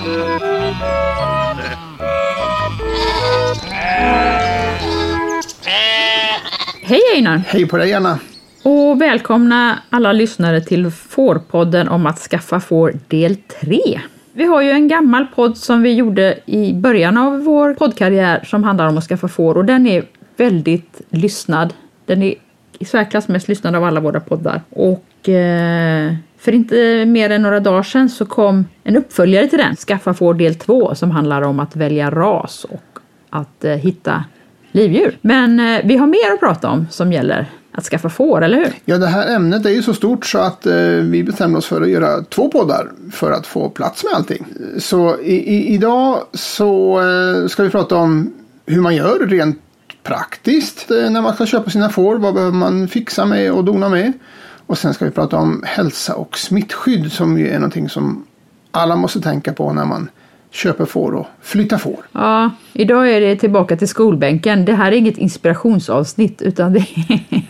Hej Einar! Hej på dig Anna! Och välkomna alla lyssnare till Fårpodden om att skaffa får del 3. Vi har ju en gammal podd som vi gjorde i början av vår poddkarriär som handlar om att skaffa får och den är väldigt lyssnad. Den är i särklass mest lyssnad av alla våra poddar. Och eh, för inte mer än några dagar sedan så kom en uppföljare till den, Skaffa får del 2, som handlar om att välja ras och att eh, hitta livdjur. Men eh, vi har mer att prata om som gäller att skaffa får, eller hur? Ja, det här ämnet är ju så stort så att eh, vi bestämde oss för att göra två poddar för att få plats med allting. Så i, i, idag så eh, ska vi prata om hur man gör rent praktiskt eh, när man ska köpa sina får. Vad behöver man fixa med och dona med? Och sen ska vi prata om hälsa och smittskydd som ju är någonting som alla måste tänka på när man köper får och flyttar får. Ja, idag är det tillbaka till skolbänken. Det här är inget inspirationsavsnitt utan det är,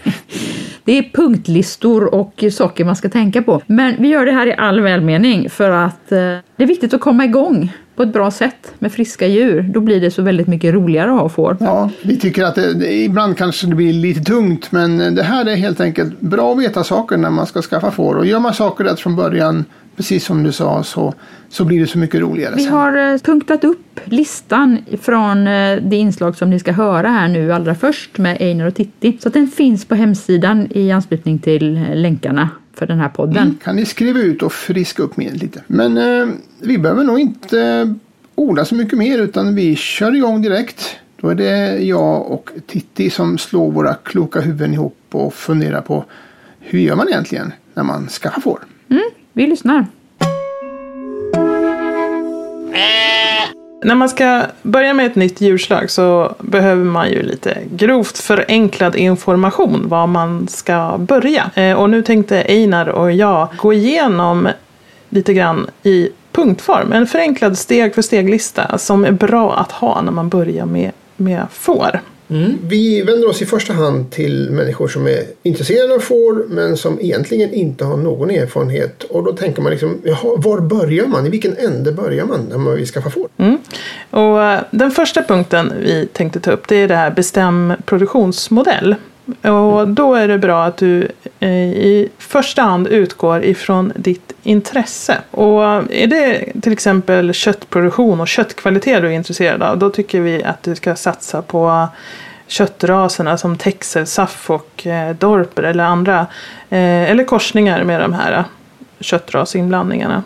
det är punktlistor och saker man ska tänka på. Men vi gör det här i all välmening för att eh, det är viktigt att komma igång på ett bra sätt med friska djur. Då blir det så väldigt mycket roligare att ha får. Ja, vi tycker att det, ibland kanske det blir lite tungt men det här är helt enkelt bra att veta saker när man ska skaffa får. Och gör man saker rätt från början precis som du sa så, så blir det så mycket roligare. Vi sen. har eh, punktat upp listan från eh, det inslag som ni ska höra här nu allra först med Einar och Titti. Så den finns på hemsidan i anslutning till eh, länkarna för den här podden. Mm, kan ni skriva ut och friska upp minnet lite. Men eh, vi behöver nog inte orda så mycket mer utan vi kör igång direkt. Då är det jag och Titti som slår våra kloka huvuden ihop och funderar på hur gör man egentligen när man skaffar får? Mm, vi lyssnar. När man ska börja med ett nytt djurslag så behöver man ju lite grovt förenklad information var man ska börja. Eh, och nu tänkte Einar och jag gå igenom lite grann i punktform, en förenklad steg för steglista som är bra att ha när man börjar med, med får. Mm. Vi vänder oss i första hand till människor som är intresserade av får men som egentligen inte har någon erfarenhet. Och då tänker man liksom, jaha, var börjar man? I vilken ände börjar man när man vill skaffa får? Mm. Och eh, den första punkten vi tänkte ta upp det är det här bestäm produktionsmodell. Och då är det bra att du eh, i första hand utgår ifrån ditt intresse. Och är det till exempel köttproduktion och köttkvalitet du är intresserad av, då tycker vi att du ska satsa på köttraserna som Texel, Saff och eh, Dorper eller andra, eh, eller korsningar med de här köttrasinblandningarna.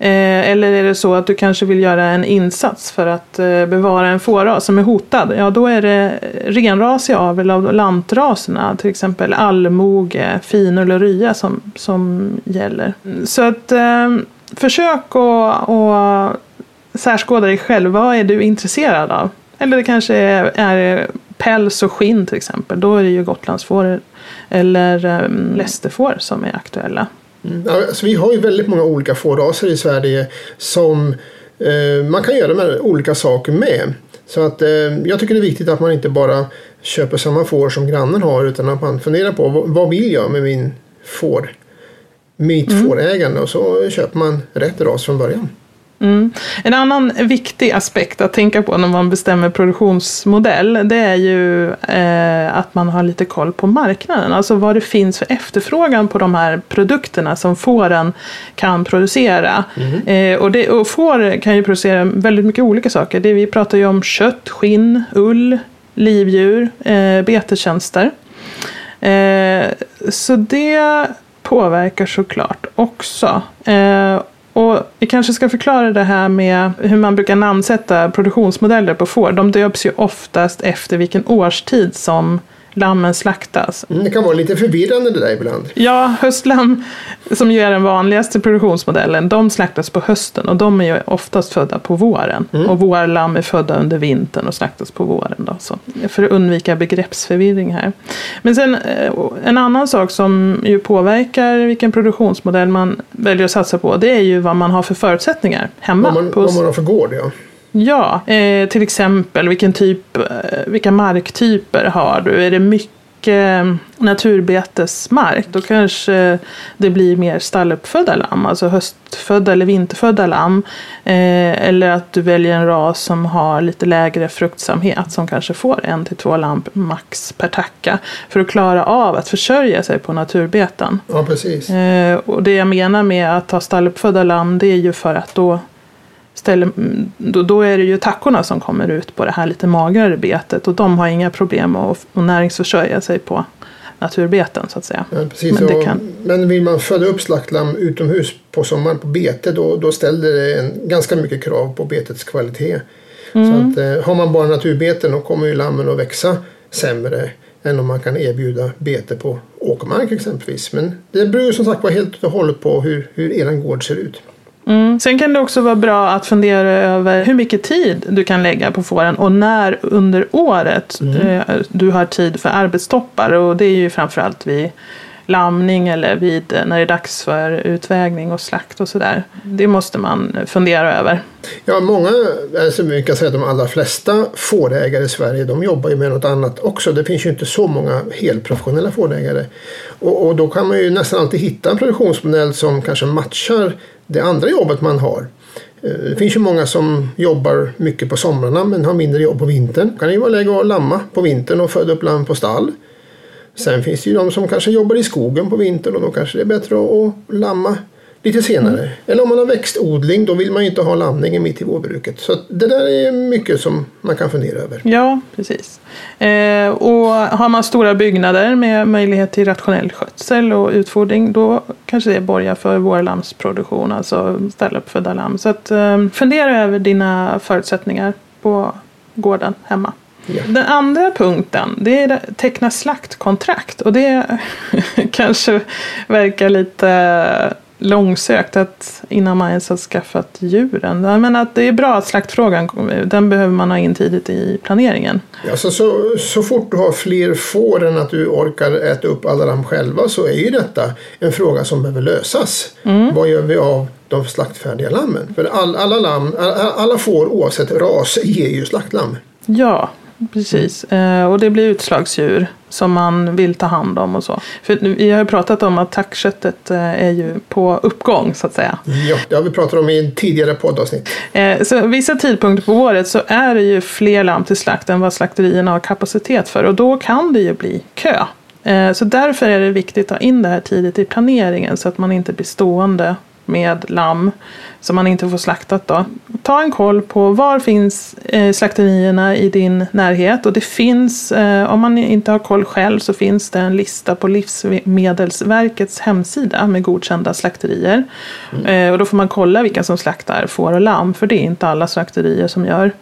Eh, eller är det så att du kanske vill göra en insats för att eh, bevara en fåras som är hotad? Ja, då är det renrasig avel av lantraserna, till exempel allmoge, finull och rya som, som gäller. Så att eh, försök att, att särskåda dig själv. Vad är du intresserad av? Eller det kanske är, är päls och skinn till exempel. Då är det ju gotlandsfår eller um, lästerfår som är aktuella. Mm. Alltså, vi har ju väldigt många olika fårraser i Sverige som eh, man kan göra med olika saker med. Så att eh, jag tycker det är viktigt att man inte bara köper samma får som grannen har utan att man funderar på vad, vad vill jag med min får, mitt mm. fårägande och så köper man rätt ras från början. Mm. En annan viktig aspekt att tänka på när man bestämmer produktionsmodell det är ju eh, att man har lite koll på marknaden. Alltså vad det finns för efterfrågan på de här produkterna som fåren kan producera. Mm. Eh, och, det, och får kan ju producera väldigt mycket olika saker. Det, vi pratar ju om kött, skinn, ull, livdjur, eh, betetjänster. Eh, så det påverkar såklart också. Eh, och vi kanske ska förklara det här med hur man brukar namnsätta produktionsmodeller på får. De döps ju oftast efter vilken årstid som lammen slaktas. Mm, det kan vara lite förvirrande det där ibland. Ja, höstlamm som ju är den vanligaste produktionsmodellen, de slaktas på hösten och de är ju oftast födda på våren. Mm. Och vårlamm är födda under vintern och slaktas på våren. Då, så. För att undvika begreppsförvirring här. Men sen eh, en annan sak som ju påverkar vilken produktionsmodell man väljer att satsa på, det är ju vad man har för förutsättningar hemma. Vad man, på... vad man har för gård, ja. Ja, eh, till exempel vilken typ, eh, vilka marktyper har du? Är det mycket mycket naturbetesmark då kanske det blir mer stalluppfödda lamm, alltså höstfödda eller vinterfödda lamm. Eh, eller att du väljer en ras som har lite lägre fruktsamhet som kanske får en till två lamm max per tacka för att klara av att försörja sig på naturbeten. Ja, precis. Eh, och det jag menar med att ha stalluppfödda lamm det är ju för att då ställer, då, då är det ju tackorna som kommer ut på det här lite magrare betet och de har inga problem att, att näringsförsörja sig på naturbeten så att säga. Ja, precis. Men kan- men vill man föda upp slaktlamm utomhus på sommaren på bete då, då ställer det en, ganska mycket krav på betets kvalitet. Så att, eh, har man bara naturbeten då kommer ju lammen att växa sämre än om man kan erbjuda bete på åkermark exempelvis. Men det beror som sagt var helt och hållet på hur, hur er gård ser ut. Mm. Sen kan det också vara bra att fundera över hur mycket tid du kan lägga på fåren och när under året eh, du har tid för arbetstoppar. Och det är ju framförallt vid lamning eller vid, eh, när det är dags för utvägning och slakt och sådär. Det måste man fundera över. Ja, många, alltså vi kan säga att de allra flesta fårägare i Sverige de jobbar ju med något annat också. Det finns ju inte så många helprofessionella fårägare. Och, och då kan man ju nästan alltid hitta en produktionsmodell som kanske matchar det andra jobbet man har. Eh, det finns ju många som jobbar mycket på somrarna men har mindre jobb på vintern. Då kan det ju vara läge att lamma på vintern och föda upp lamm på stall. Sen finns det ju de som kanske jobbar i skogen på vintern och då kanske det är bättre att lamma lite senare. Eller om man har växtodling då vill man ju inte ha lamningen mitt i vårbruket. Så det där är mycket som man kan fundera över. Ja, precis. Eh, och har man stora byggnader med möjlighet till rationell skötsel och utfodring då kanske det borgar för vårlamsproduktion, alltså ställa upp födda lamm. Så att, eh, fundera över dina förutsättningar på gården hemma. Ja. Den andra punkten det är att teckna slaktkontrakt och det kanske verkar lite långsökt att innan man ens har skaffat djuren. Menar att det är bra att slaktfrågan, den behöver man ha in tidigt i planeringen. Ja, så, så, fort du har fler får än att du orkar äta upp alla lamm själva så är ju detta en fråga som behöver lösas. Vad gör vi av de slaktfärdiga lammen? För all, alla, lamm, alla, alla får oavsett ras ger ju slaktlamm. Ja, precis. Eh, och det blir utslagsdjur som man vill ta hand om och så. För vi har ju pratat om att tackköttet eh, är ju på uppgång så att säga. Ja, det har vi pratat om i en tidigare poddavsnitt. Eh, Så vissa tidpunkter på året så är det ju fler lamm till slakt än vad slakterierna har kapacitet för och då kan det ju bli kö. Så därför är det viktigt att ha in det här tidigt i planeringen så att man inte blir stående med lamm som man inte får slaktat då. Ta en koll på var finns eh, slakterierna i din närhet och det finns, eh, om man inte har koll själv så finns det en lista på Livsmedelsverkets hemsida med godkända slakterier. Eh, och då får man kolla vilka som slaktar får och lamm för det är inte alla slakterier som gör.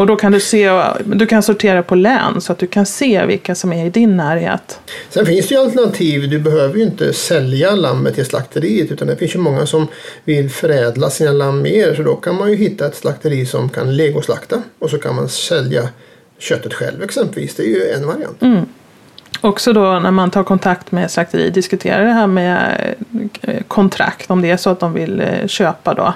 Och då kan du se, du kan sortera på län så att du kan se vilka som är i din närhet. Sen finns det ju alternativ. Du behöver ju inte sälja lammet till slakteriet utan det finns ju många som vill förädla sina lamm mer. Så då kan man ju hitta ett slakteri som kan legoslakta och så kan man sälja köttet själv exempelvis. Det är ju en variant. Också då när man tar kontakt med slakteri, diskutera det här med eh, kontrakt, om det är så att de vill eh, köpa då.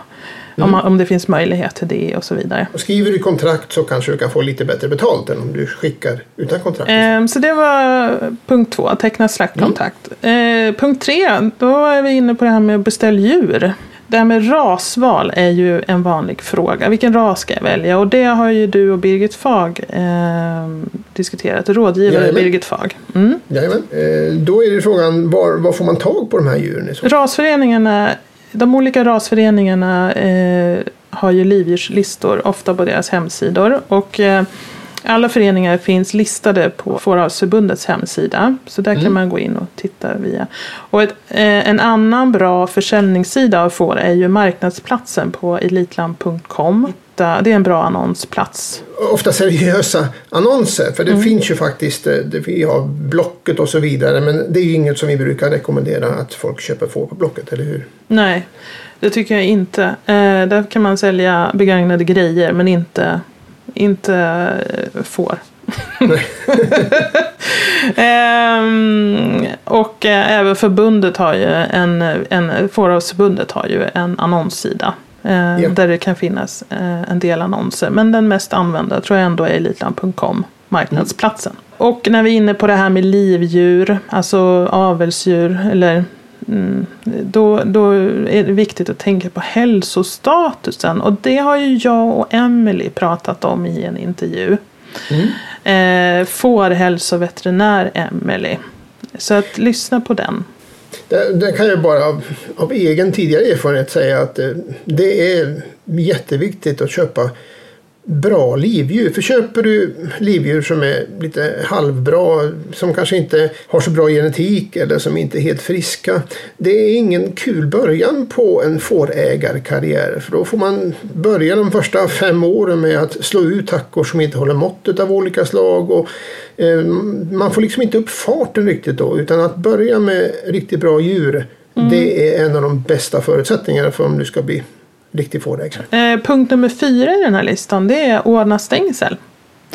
Om, man, om det finns möjlighet till det och så vidare. Och skriver du kontrakt så kanske du kan få lite bättre betalt än om du skickar utan kontrakt. Ehm, så det var punkt två, teckna slaktkontrakt. Eh, punkt tre, då är vi inne på det här med att beställa djur. Det här med rasval är ju en vanlig fråga. Vilken ras ska jag välja? Och det har ju du och Birgit Fag eh, diskuterat. Rådgivare Jajamän. Birgit Fag. Mm. Jajamän. Eh, då är det frågan var, var får man tag på de här djuren? Rasföreningarna, de olika rasföreningarna eh, har ju livdjurslistor, ofta på deras hemsidor. Och eh, alla föreningar finns listade på Fåravsförbundets hemsida. Så där kan man gå in och titta via. Och ett, eh, en annan bra försäljningssida av får är ju marknadsplatsen på elitlam.com. Det är en bra annonsplats. Ofta seriösa annonser. För det finns ju faktiskt, eh, det, vi har Blocket och så vidare. Men det är ju inget som vi brukar rekommendera att folk köper får på Blocket, eller hur? Nej, det tycker jag inte. Eh, där kan man sälja begagnade grejer men inte, inte eh, får. Ehm, och eh, även förbundet har ju en, en Fåravsförbundet har ju en annonssida. Eh, Ja. Där det kan finnas eh, en del annonser. Men den mest använda tror jag ändå är elitland.com. marknadsplatsen. Och när vi är inne på det här med livdjur, alltså avelsdjur, eller mm, då, då är det viktigt att tänka på hälsostatusen. Och det har ju jag och Emily pratat om i en intervju. Mm. Eh, fårhälsoveterinär Emily. Så att lyssna på den. Det, kan jag bara av, av, egen tidigare erfarenhet säga att det, det är jätteviktigt att köpa bra livdjur. För köper du livdjur som är lite halvbra, som kanske inte har så bra genetik eller som inte är helt friska. Det är ingen kul början på en fårägarkarriär. För då får man börja de första fem åren med att slå ut tackor som inte håller måttet av olika slag. Och, eh, man får liksom inte upp farten riktigt då. Utan att börja med riktigt bra djur. Mm. Det är en av de bästa förutsättningarna för om du ska bli riktig fårägare. Eh, punkt nummer fyra i den här listan det är ordna stängsel.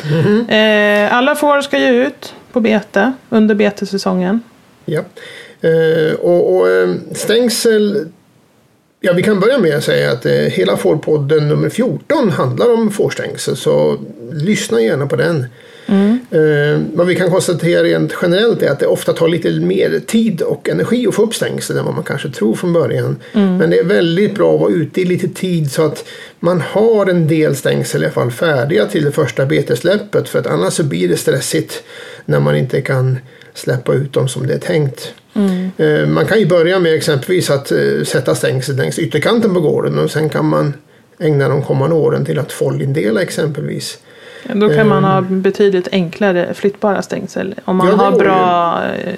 Mm. Eh, alla får ska ju ut på bete under betesäsongen. Ja, eh, och, och eh, stängsel Ja, vi kan börja med att säga att eh, hela Fårpodden nummer 14 handlar om fårstängsel, så lyssna gärna på den. Mm. Eh, vad vi kan konstatera rent generellt är att det ofta tar lite mer tid och energi att få upp stängsel än vad man kanske tror från början. Mm. Men det är väldigt bra att vara ute i lite tid så att man har en del stängsel i alla fall färdiga till det första betesläppet för att annars så blir det stressigt när man inte kan släppa ut dem som det är tänkt. Mm. Eh, man kan ju börja med exempelvis att eh, sätta stängsel längs ytterkanten på gården och sen kan man ägna de kommande åren till att fållindela exempelvis. Då kan man ha ehm. betydligt enklare flyttbara stängsel. Om man ja, har bra eh,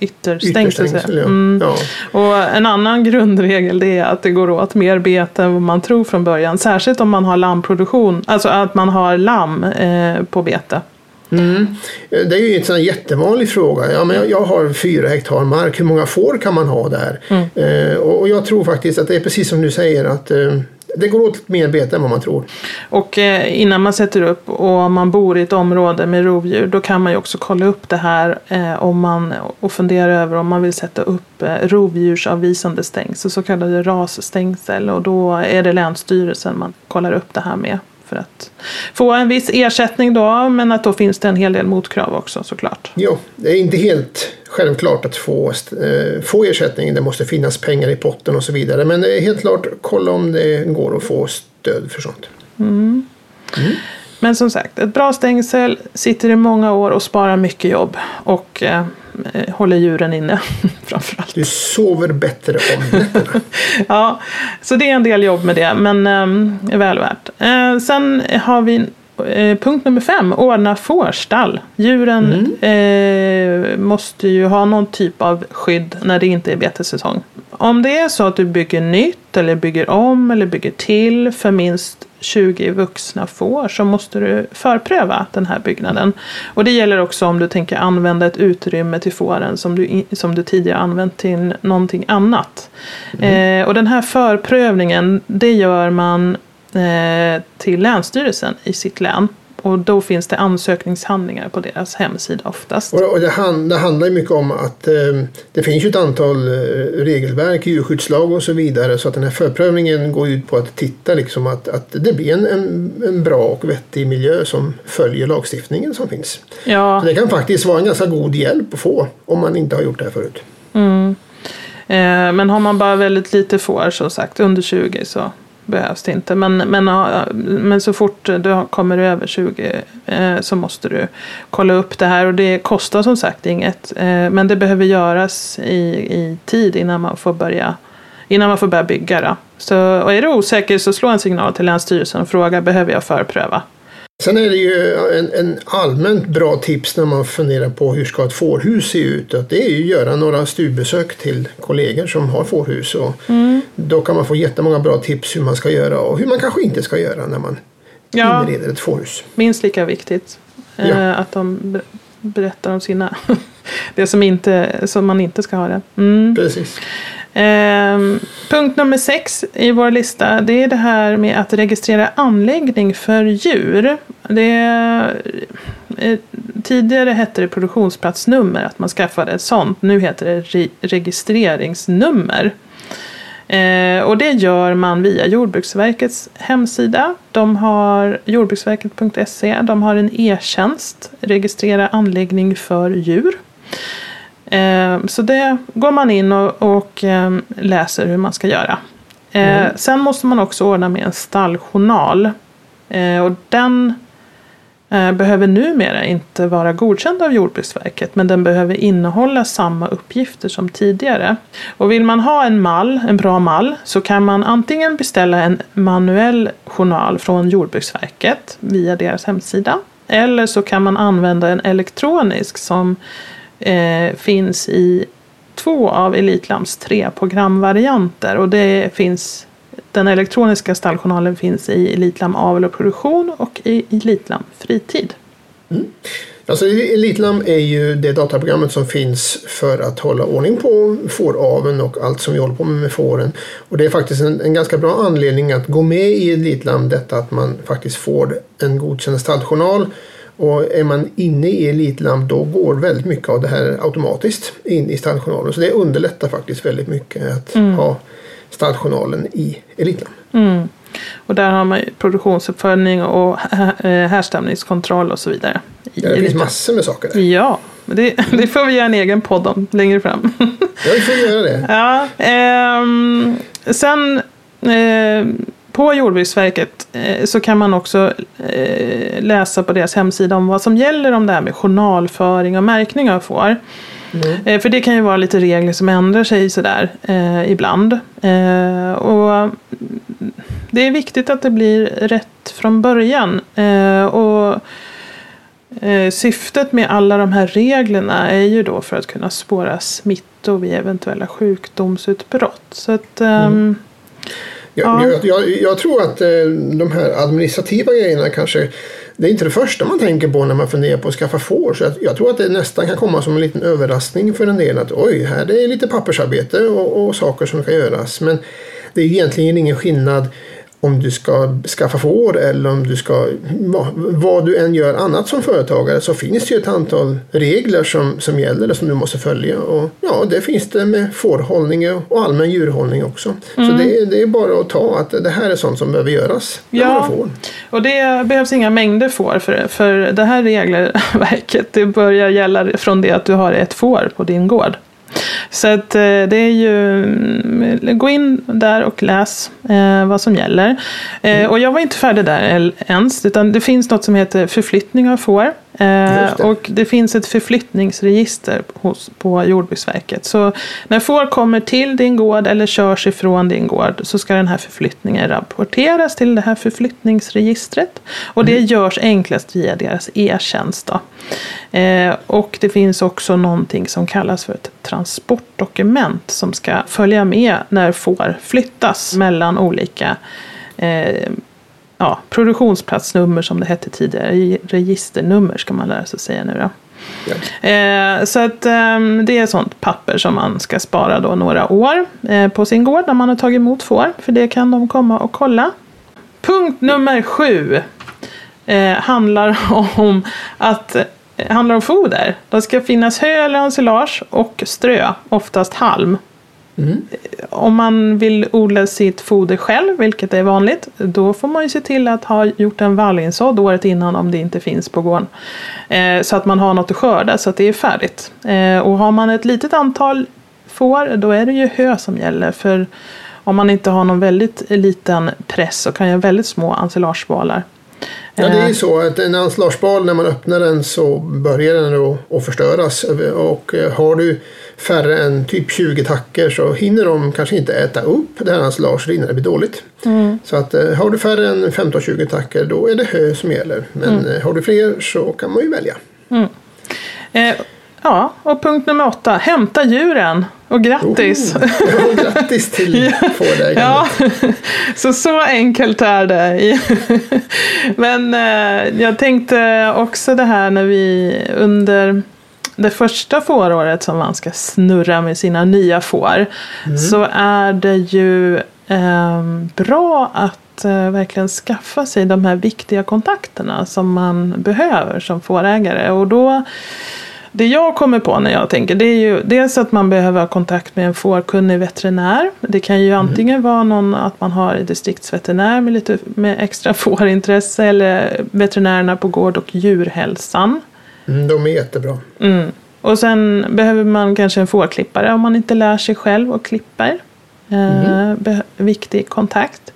ytterstängsel. ytterstängsel ja. Mm. Ja. Och en annan grundregel är att det går åt mer bete än vad man tror från början. Särskilt om man har lammproduktion, alltså att man har lamm eh, på bete. Mm. Det är ju en sån jättevanlig fråga. Ja, men jag, har fyra hektar mark, hur många får kan man ha där? Mm. Eh, och jag tror faktiskt att det är precis som du säger att eh, det går åt mer bete än vad man tror. Och eh, innan man sätter upp och man bor i ett område med rovdjur då kan man ju också kolla upp det här eh, om man, och fundera över om man vill sätta upp eh, rovdjursavvisande stängsel, så kallade rasstängsel. Och då är det Länsstyrelsen man kollar upp det här med för att få en viss ersättning då, men att då finns det en hel del motkrav också såklart. Jo, det är inte helt självklart att få, eh, få ersättning. Det måste finnas pengar i potten och så vidare. Men det är helt klart, kolla om det går att få stöd för sånt. Mm. Mm. Men som sagt, ett bra stängsel sitter i många år och sparar mycket jobb. Och eh, håller djuren inne framförallt. Du sover bättre om nätterna. ja, så det är en del jobb med det, men eh, är väl värt. Eh, sen har vi Eh, punkt nummer fem, ordna fårstall. Djuren mm. eh, måste ju ha någon typ av skydd när det inte är betessäsong. Om det är så att du bygger nytt eller bygger om eller bygger till för minst 20 vuxna får så måste du förpröva den här byggnaden. Och det gäller också om du tänker använda ett utrymme till fåren som du, som du tidigare använt till någonting annat. Mm. Eh, och den här förprövningen det gör man till Länsstyrelsen i sitt län. Och då finns det ansökningshandlingar på deras hemsida oftast. Och det, hand, det handlar ju mycket om att eh, det finns ett antal eh, regelverk, djurskyddslag och så vidare. Så att den här förprövningen går ut på att titta liksom att, att det blir en, en, en bra och vettig miljö som följer lagstiftningen som finns. Ja. Så det kan faktiskt vara en ganska god hjälp att få om man inte har gjort det här förut. Mm. Eh, men har man bara väldigt lite får, så sagt, under 20 så behövs det inte. Men, men, men så fort du kommer över 20 eh, så måste du kolla upp det här. Och det kostar som sagt inget. Eh, men det behöver göras i, i tid innan man får börja, innan man får börja bygga. Då. Så, och är du osäker så slå en signal till Länsstyrelsen och fråga behöver jag förpröva. Sen är det ju en, en, allmänt bra tips när man funderar på hur ska ett fårhus se ut. Att det är ju att göra några studiebesök till kollegor som har fårhus. Och mm. Då kan man få jättemånga bra tips hur man ska göra och hur man kanske inte ska göra när man ja, inreder ett fårhus. Minst lika viktigt. Ja. Eh, att de berättar om sina det som, inte, som man inte ska ha det. Mm. Precis. Eh, punkt nummer sex i vår lista det är det här med att registrera anläggning för djur. Det eh, tidigare hette det produktionsplatsnummer, att man skaffade ett sånt. Nu heter det re registreringsnummer. Eh, och det gör man via Jordbruksverkets hemsida. De har jordbruksverket.se. De har en e-tjänst, registrera anläggning för djur. Eh, så det går man in och, och eh, läser hur man ska göra. Mm. Sen måste man också ordna med en stalljournal. Och den Eh, behöver numera inte vara godkänd av Jordbruksverket men den behöver innehålla samma uppgifter som tidigare. Och vill man ha en mall, en bra mall, så kan man antingen beställa en manuell journal från Jordbruksverket via deras hemsida eller så kan man använda en elektronisk som eh, finns i två av Elitlams tre programvarianter och det finns den elektroniska stalljournalen finns i Elitlam avel och produktion och i Elitlam fritid. Mm. Alltså Elitlam är ju det dataprogrammet som finns för att hålla ordning på fåraveln och allt som vi håller på med med fåren. Och det är faktiskt en, en ganska bra anledning att gå med i Elitlam detta att man faktiskt får en godkänd stalljournal. Och är man inne i Elitlam då går väldigt mycket av det här automatiskt in i stalljournalen. Så det underlättar faktiskt väldigt mycket att mm. ha stalljournalen i Elitland. Mm. Och där har man produktionsuppföljning och härstämningskontroll och så vidare. Ja, det finns massor med saker där. Ja, det, det, får vi göra en egen podd om längre fram. Ja, vi får göra det. Ja, eh, sen eh, på Jordbruksverket eh, så kan man också eh, läsa på deras hemsida om vad som gäller om det här med journalföring och märkning av får. Mm. Eh, för det kan ju vara lite regler som ändrar sig sådär eh, ibland. Eh, och det är viktigt att det blir rätt från början. Eh, och Syftet med alla de här reglerna är ju då för att kunna spåra smittor vid eventuella sjukdomsutbrott. Så att, ehm, mm. ja. Jag, jag, jag, tror att de här administrativa grejerna kanske det är inte det första man tänker på när man funderar på att skaffa får. Så jag, jag tror att det nästan kan komma som en liten överraskning för en del att oj, här det är lite pappersarbete och, och saker som ska göras. Men det är egentligen ingen skillnad om du ska skaffa får eller om du ska, vad du än gör annat som företagare så finns det ju ett antal regler som, som gäller som du måste följa. Och ja, det finns det med fårhållning och allmän djurhållning också. Mm. Så det, det, är bara att ta att det här är sånt som behöver göras. Ja, får. och det behövs inga mängder får för, för det här regelverket det börjar gälla från det att du har ett får på din gård. Så att eh, det är ju, mm, gå in där och läs eh, vad som gäller. Eh, mm. Och jag var inte färdig där ens, utan det finns något som heter förflyttning av får. Eh, och det finns ett förflyttningsregister hos, på Jordbruksverket. Så när får kommer till din gård eller körs ifrån din gård så ska den här förflyttningen rapporteras till det här förflyttningsregistret. Och det mm. görs enklast via deras e-tjänst. Eh, och det finns också någonting som kallas för ett transportdokument som ska följa med när får flyttas mellan olika eh, ja, produktionsplatsnummer som det hette tidigare. Registernummer ska man lära sig säga nu då. Ja. Eh, så att eh, det är sånt papper som man ska spara då några år eh, på sin gård när man har tagit emot får. För det kan de komma och kolla. Punkt nummer sju eh, handlar om att handlar om foder. Det ska finnas hö eller ensilage och strö, oftast halm. Mm. Om man vill odla sitt foder själv, vilket är vanligt, då får man ju se till att ha gjort en vallinsådd året innan om det inte finns på gården. Eh, så att man har något att skörda så att det är färdigt. Eh, och har man ett litet antal får, då är det ju hö som gäller. För om man inte har någon väldigt liten press så kan jag väldigt små ensilagebalar. Ja, det är ju eh. så att en ensilagebal när man öppnar den så börjar den att förstöras. Och eh, har du färre än typ 20 tacker så hinner de kanske inte äta upp det här ensilaget innan det blir dåligt. Mm. Så att eh, har du färre än 15-20 tacker då är det hö som gäller. Men mm. har du fler så kan man ju välja. Mm. Eh, ja, och punkt nummer åtta. Hämta djuren. Och grattis! Oh, ja, grattis till fårägandet! ja, så så enkelt är det. Men eh, jag tänkte också det här när vi under det första fåråret som man ska snurra med sina nya får mm. så är det ju eh, bra att eh, verkligen skaffa sig de här viktiga kontakterna som man behöver som fårägare. Och då Det jag kommer på när jag tänker det är ju dels att man behöver ha kontakt med en fårkunnig veterinär. Det kan ju antingen vara någon att man har distriktsveterinär med lite med extra fårintresse eller veterinärerna på gård och djurhälsan. Mm, de är jättebra. Mm. Och sen behöver man kanske en fårklippare om man inte lär sig själv och klipper. Eh, be- viktig kontakt.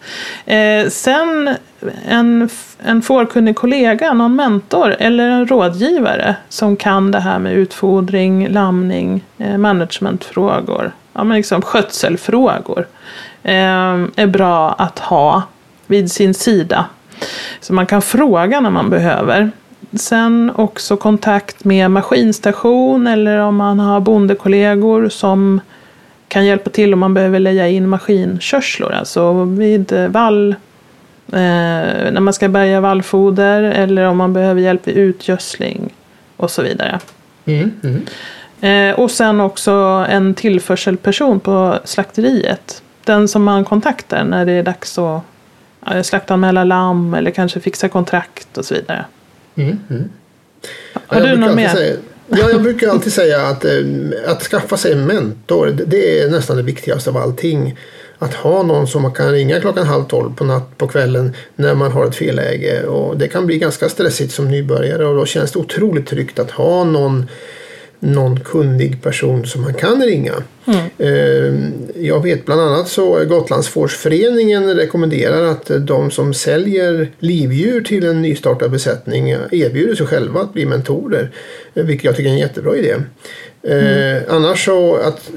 Eh, sen en, en fårkunnig kollega, någon mentor eller en rådgivare som kan det här med utfodring, lamning, eh, managementfrågor, ja, men liksom skötselfrågor. Eh, är bra att ha vid sin sida. Så man kan fråga när man behöver. Sen också kontakt med maskinstation eller om man har bondekollegor som kan hjälpa till om man behöver leja in maskinkörslor. Alltså vid vall, eh, när man ska bärga vallfoder eller om man behöver hjälp vid utgödsling och så vidare. Mm, mm. Eh, och sen också en tillförselperson på slakteriet. Den som man kontaktar när det är dags att eh, slaktanmäla lamm eller kanske fixa kontrakt och så vidare. Mm, mm. Har jag du brukar något alltid mer? Säga, ja, jag brukar alltid säga att, eh, att skaffa sig en mentor, det är nästan det viktigaste av allting. Att ha någon som man kan ringa klockan halv tolv på natt på kvällen när man har ett felläge. Och det kan bli ganska stressigt som nybörjare och då känns det otroligt tryggt att ha någon någon kunnig person som man kan ringa. Eh, Jag vet bland annat så Gotlandsfårsföreningen rekommenderar att de som säljer livdjur till en nystartad besättning erbjuder sig själva att bli mentorer. Vilket jag tycker är en jättebra idé. Eh, Annars så att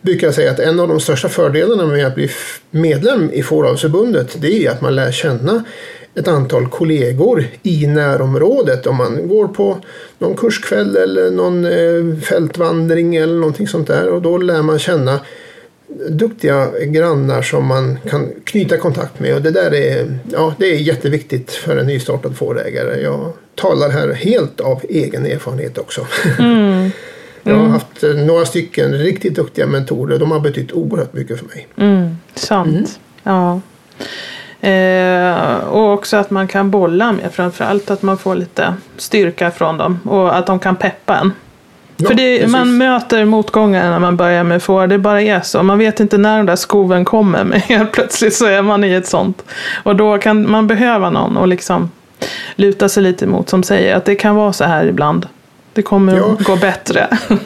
brukar jag säga att en av de största fördelarna med att bli medlem i Fåravelsförbundet det är att man lär känna ett antal kollegor i närområdet. Om man går på någon kurskväll eller någon eh, fältvandring eller någonting sånt där. Och då lär man känna duktiga grannar som man kan knyta kontakt med. Och det där är, ja, det är jätteviktigt för en nystartad fårägare. Jag talar här helt av egen erfarenhet också. Jag har haft eh, några stycken riktigt duktiga mentorer. De har betytt oerhört mycket för mig. Mm, sant. Ja. Eh, och också att man kan bolla med framförallt att man får lite styrka från dem och att de kan peppa en. Ja, För det, man möter motgångar när man börjar med får, det bara är så. Man vet inte när de där skoven kommer men helt plötsligt så är man i ett sånt. Och då kan man behöva någon och liksom luta sig lite mot som säger att det kan vara så här ibland. Det kommer Ja. att gå bättre.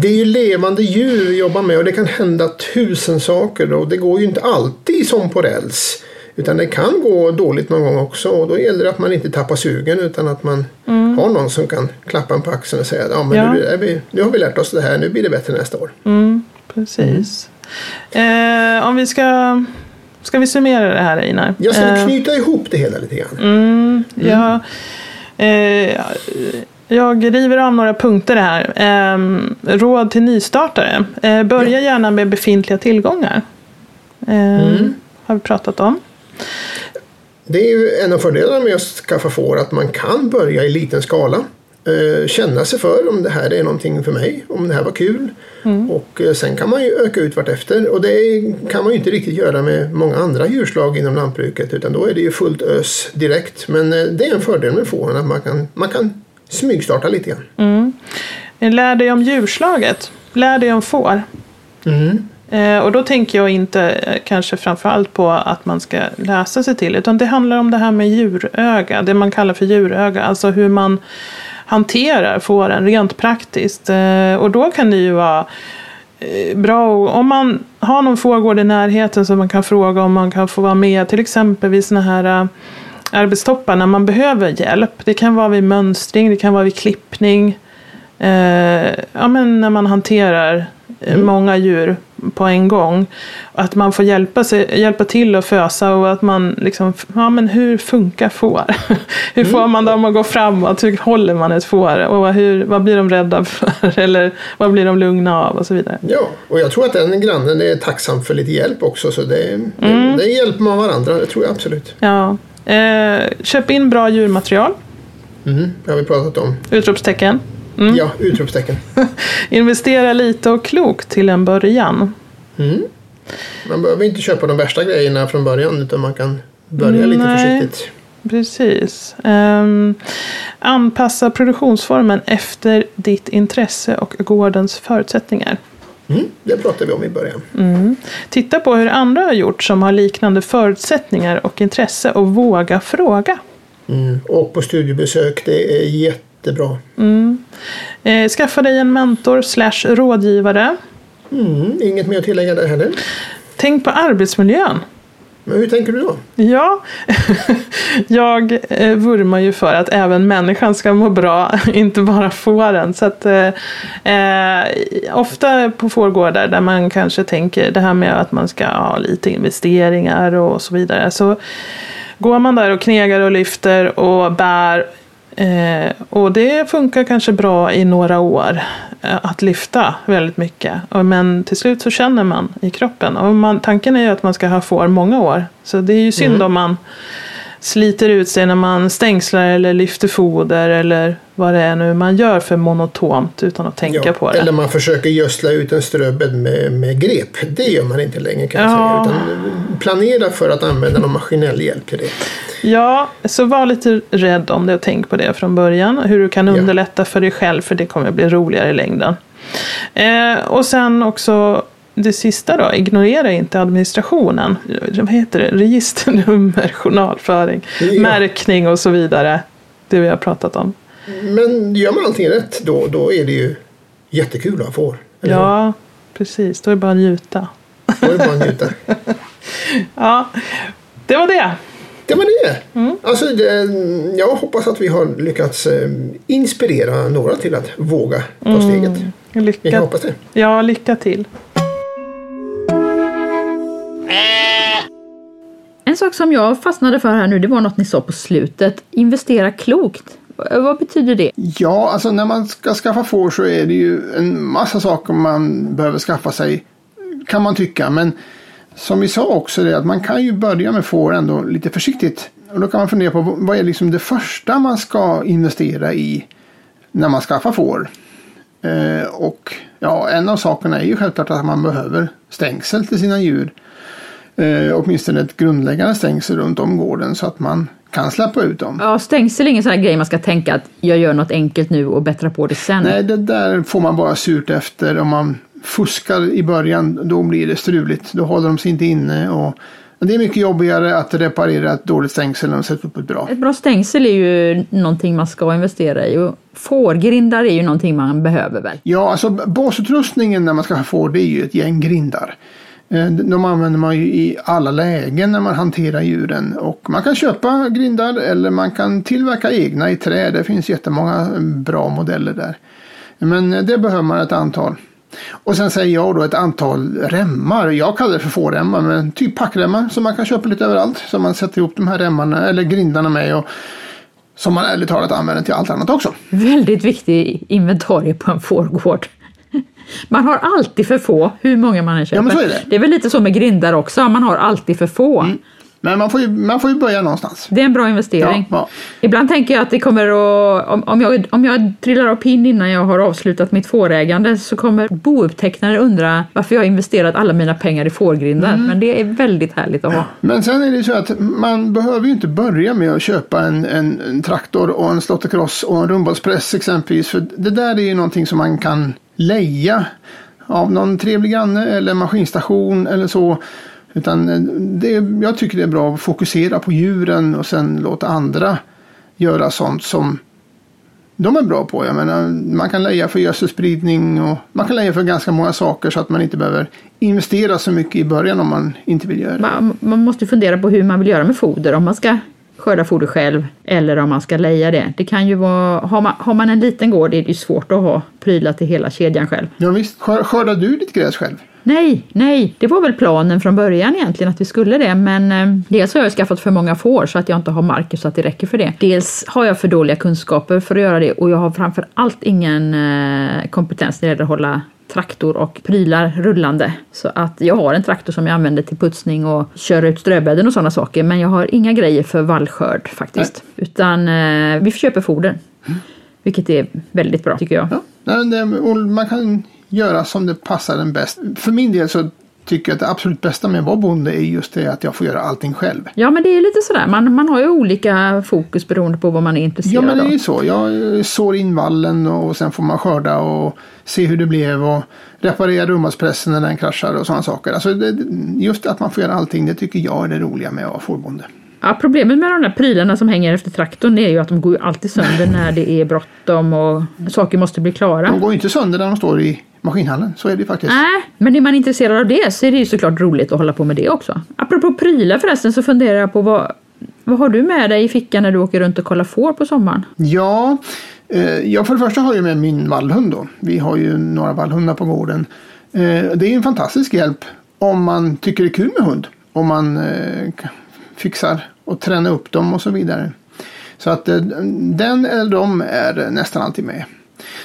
Det är ju levande djur vi jobbar med och det kan hända tusen saker och det går ju inte alltid som på räls. Utan det kan gå dåligt någon gång också och då gäller det att man inte tappar sugen utan att man har någon som kan klappa en på axeln och säga att ja, men Ja. Nu, vi, nu har vi lärt oss det här, nu blir det bättre nästa år. Mm, precis. Eh, om vi ska... Ska vi summera det här Einar? Jag ska Eh, knyta ihop det hela lite grann. Mm, jag, eh, jag river av några punkter här. Eh, råd till nystartare. Eh, börja gärna med befintliga tillgångar. Eh, Mm. Har vi pratat om. Det är ju en av fördelarna med att skaffa får att man kan börja i liten skala. Eh, känna sig för om det här är någonting för mig, om det här var kul. Och eh, sen kan man ju öka ut vartefter och det kan man ju inte riktigt göra med många andra djurslag inom lantbruket utan då är det ju fullt ös direkt. Men eh, det är en fördel med fåren att man kan, man kan smygstarta lite grann. Lär dig om djurslaget. Lär dig om får. Mm. Eh, och då tänker jag inte eh, kanske framförallt på att man ska läsa sig till, utan det handlar om det här med djuröga, det man kallar för djuröga, alltså hur man hanterar fåren rent praktiskt. Eh, och då kan det ju vara bra om man har någon fårgård i närheten så man kan fråga om man kan få vara med, till exempel vid såna här arbetstoppar när man behöver hjälp. Det kan vara vid mönstring, det kan vara vid klippning. Ja, men när man hanterar eh, många djur på en gång. Att man får hjälpa, sig, hjälpa till att fösa och att man liksom, ja men hur funkar får? hur får man dem att gå framåt? Hur håller man ett får? Och hur, vad blir de rädda för? Eller vad blir de lugna av? Och så vidare. Ja, och jag tror att den grannen är tacksam för lite hjälp också så det, det, det hjälper man varandra, det tror jag absolut. Ja. Eh, köp in bra djurmaterial. Mm, det har vi pratat om. Utropstecken. Ja, utropstecken. Investera lite och klokt till en början. Mm. Man behöver inte köpa de värsta grejerna från början utan man kan börja lite Nej. försiktigt. Precis. Um, anpassa produktionsformen efter ditt intresse och gårdens förutsättningar. Mm, det pratade vi om i början. Mm. Titta på hur andra har gjort som har liknande förutsättningar och intresse och våga fråga. Mm. Och på studiebesök, det är jättebra. Mm. Eh, skaffa dig en mentor slash rådgivare. Mm, inget mer att tillägga där heller. Tänk på arbetsmiljön. Men hur tänker du då? Ja, jag eh, vurmar ju för att även människan ska må bra, inte bara fåren. Så att, eh, eh, ofta på fårgårdar där man kanske tänker det här med att man ska ha lite investeringar och så vidare. Så går man där och knegar och lyfter och bär Eh, och det funkar kanske bra i några år eh, att lyfta väldigt mycket. Men till slut så känner man i kroppen. Och man, tanken är ju att man ska ha får många år. Så det är ju synd mm. om man sliter ut sig när man stängslar eller lyfter foder eller vad det är nu man gör för monotont utan att tänka ja, på det. Eller man försöker gödsla ut en ströbädd med, med grep. Det gör man inte längre kan jag ja. säga. Utan planera för att använda någon maskinell hjälp till det. Ja, så var lite rädd om det och tänk på det från början. Hur du kan underlätta ja. för dig själv för det kommer att bli roligare i längden. Eh, och sen också det sista då, ignorera inte administrationen. Vad heter det? Registernummer, journalföring, märkning och så vidare. Det vi har pratat om. Men gör man allting rätt då, då är det ju jättekul att ha får. Ja, precis. Då är det bara att njuta. Då är det bara att njuta. ja, det var det. Det var det. Mm. Alltså, det, jag hoppas att vi har lyckats eh, inspirera några till att våga ta mm. steget. Mm. Lycka, jag hoppas det. Ja, lycka till. En sak som jag fastnade för här nu, det var något ni sa på slutet. Investera klokt. Vad betyder det? Ja, alltså när man ska skaffa får så är det ju en massa saker man behöver skaffa sig. Kan man tycka, men som vi sa också det att man kan ju börja med får ändå lite försiktigt. Och då kan man fundera på vad är liksom det första man ska investera i när man skaffar får. Eh, och ja, en av sakerna är ju självklart att man behöver stängsel till sina djur. Eh, åtminstone ett grundläggande stängsel runt om gården så att man kan släppa ut dem. Ja, stängsel är ingen sån här grej man ska tänka att jag gör något enkelt nu och bättrar på det sen. Nej, det där får man bara surt efter om man fuskar i början. Då blir det struligt. Då håller de sig inte inne. Och det är mycket jobbigare att reparera ett dåligt stängsel än att sätta upp ett bra. Ett bra stängsel är ju någonting man ska investera i. Och fårgrindar är ju någonting man behöver väl? Ja, alltså basutrustningen när man ska ha får det är ju ett gäng grindar. Eh, de använder man ju i alla lägen när man hanterar djuren. Och man kan köpa grindar eller man kan tillverka egna i trä. Det finns jättemånga bra modeller där. Men det behöver man ett antal. Och sen säger jag då ett antal remmar. Jag kallar det för fåremmar, men typ packremmar som man kan köpa lite överallt. Som man sätter ihop de här remmarna eller grindarna med. Och som man ärligt talat använder till allt annat också. Väldigt viktig inventarie på en fårgård. Man har alltid för få, hur många man än köper. Ja, är det. det är väl lite så med grindar också, man har alltid för få. Mm. Men man får, ju, man får ju börja någonstans. Det är en bra investering. Ja, ja. Ibland tänker jag att det kommer att, om, om, jag, om jag trillar av pinn innan jag har avslutat mitt fårägande så kommer boupptecknare undra varför jag har investerat alla mina pengar i fårgrindar. Mm. Men det är väldigt härligt att ha. Men sen är det så att man behöver ju inte börja med att köpa en, en, en traktor och en slåtterkross och en rundbollspress exempelvis. För det där är ju någonting som man kan leja av någon trevlig granne eller maskinstation eller så. Utan eh, det, jag tycker det är bra att fokusera på djuren och sen låta andra göra sånt som de är bra på. Jag menar, man kan leja för gödselspridning och man kan leja för ganska många saker så att man inte behöver investera så mycket i början om man inte vill göra det. Man, man måste fundera på hur man vill göra med foder. Om man ska skörda foder själv eller om man ska leja det. Det kan ju vara, har man, har man en liten gård är det ju svårt att ha prylar till hela kedjan själv. Ja, visst, skördar du ditt gräs själv? Nej, nej, det var väl planen från början egentligen att vi skulle det, men eh, dels har jag skaffat för många får så att jag inte har marker så att det räcker för det. Dels har jag för dåliga kunskaper för att göra det och jag har framför allt ingen eh, kompetens när det gäller att hålla traktor och prylar rullande. Så att jag har en traktor som jag använder till putsning och köra ut ströbädden och sådana saker. Men jag har inga grejer för vallskörd faktiskt. Nej. Utan eh, vi köper foder. Mm. Vilket är väldigt bra tycker jag. Ja. Man kan göra som det passar en bäst. För min del så tycker att det absolut bästa med att vara bonde är just det att jag får göra allting själv. Ja, men det är lite sådär. Man, man har ju olika fokus beroende på vad man är Ja, intresserad men det är av. ju så. Jag sår in vallen och sen får man skörda och se hur det blev och reparera rummatspressen när den kraschar och sådana saker. Alltså det, just att man får göra allting, det tycker jag är det roliga med att vara fårbonde. Ja, problemet med de där prylarna som hänger efter traktorn är ju att de går ju alltid sönder när det är bråttom och saker måste bli klara. De går ju inte sönder när de står i maskinhallen, så är det ju faktiskt. Nej, men är man intresserad av det så är det ju såklart roligt att hålla på med det också. Apropå prylar förresten så funderar jag på vad, vad har du med dig i fickan när du åker runt och kollar får på sommaren? Ja, eh, jag för det första har jag med min vallhund då. Vi har ju några vallhundar på gården. Eh, det är en fantastisk hjälp om man tycker det är kul med hund. Om man eh, fixar och träna upp dem och så vidare. Så att eh, den eller de är nästan alltid med.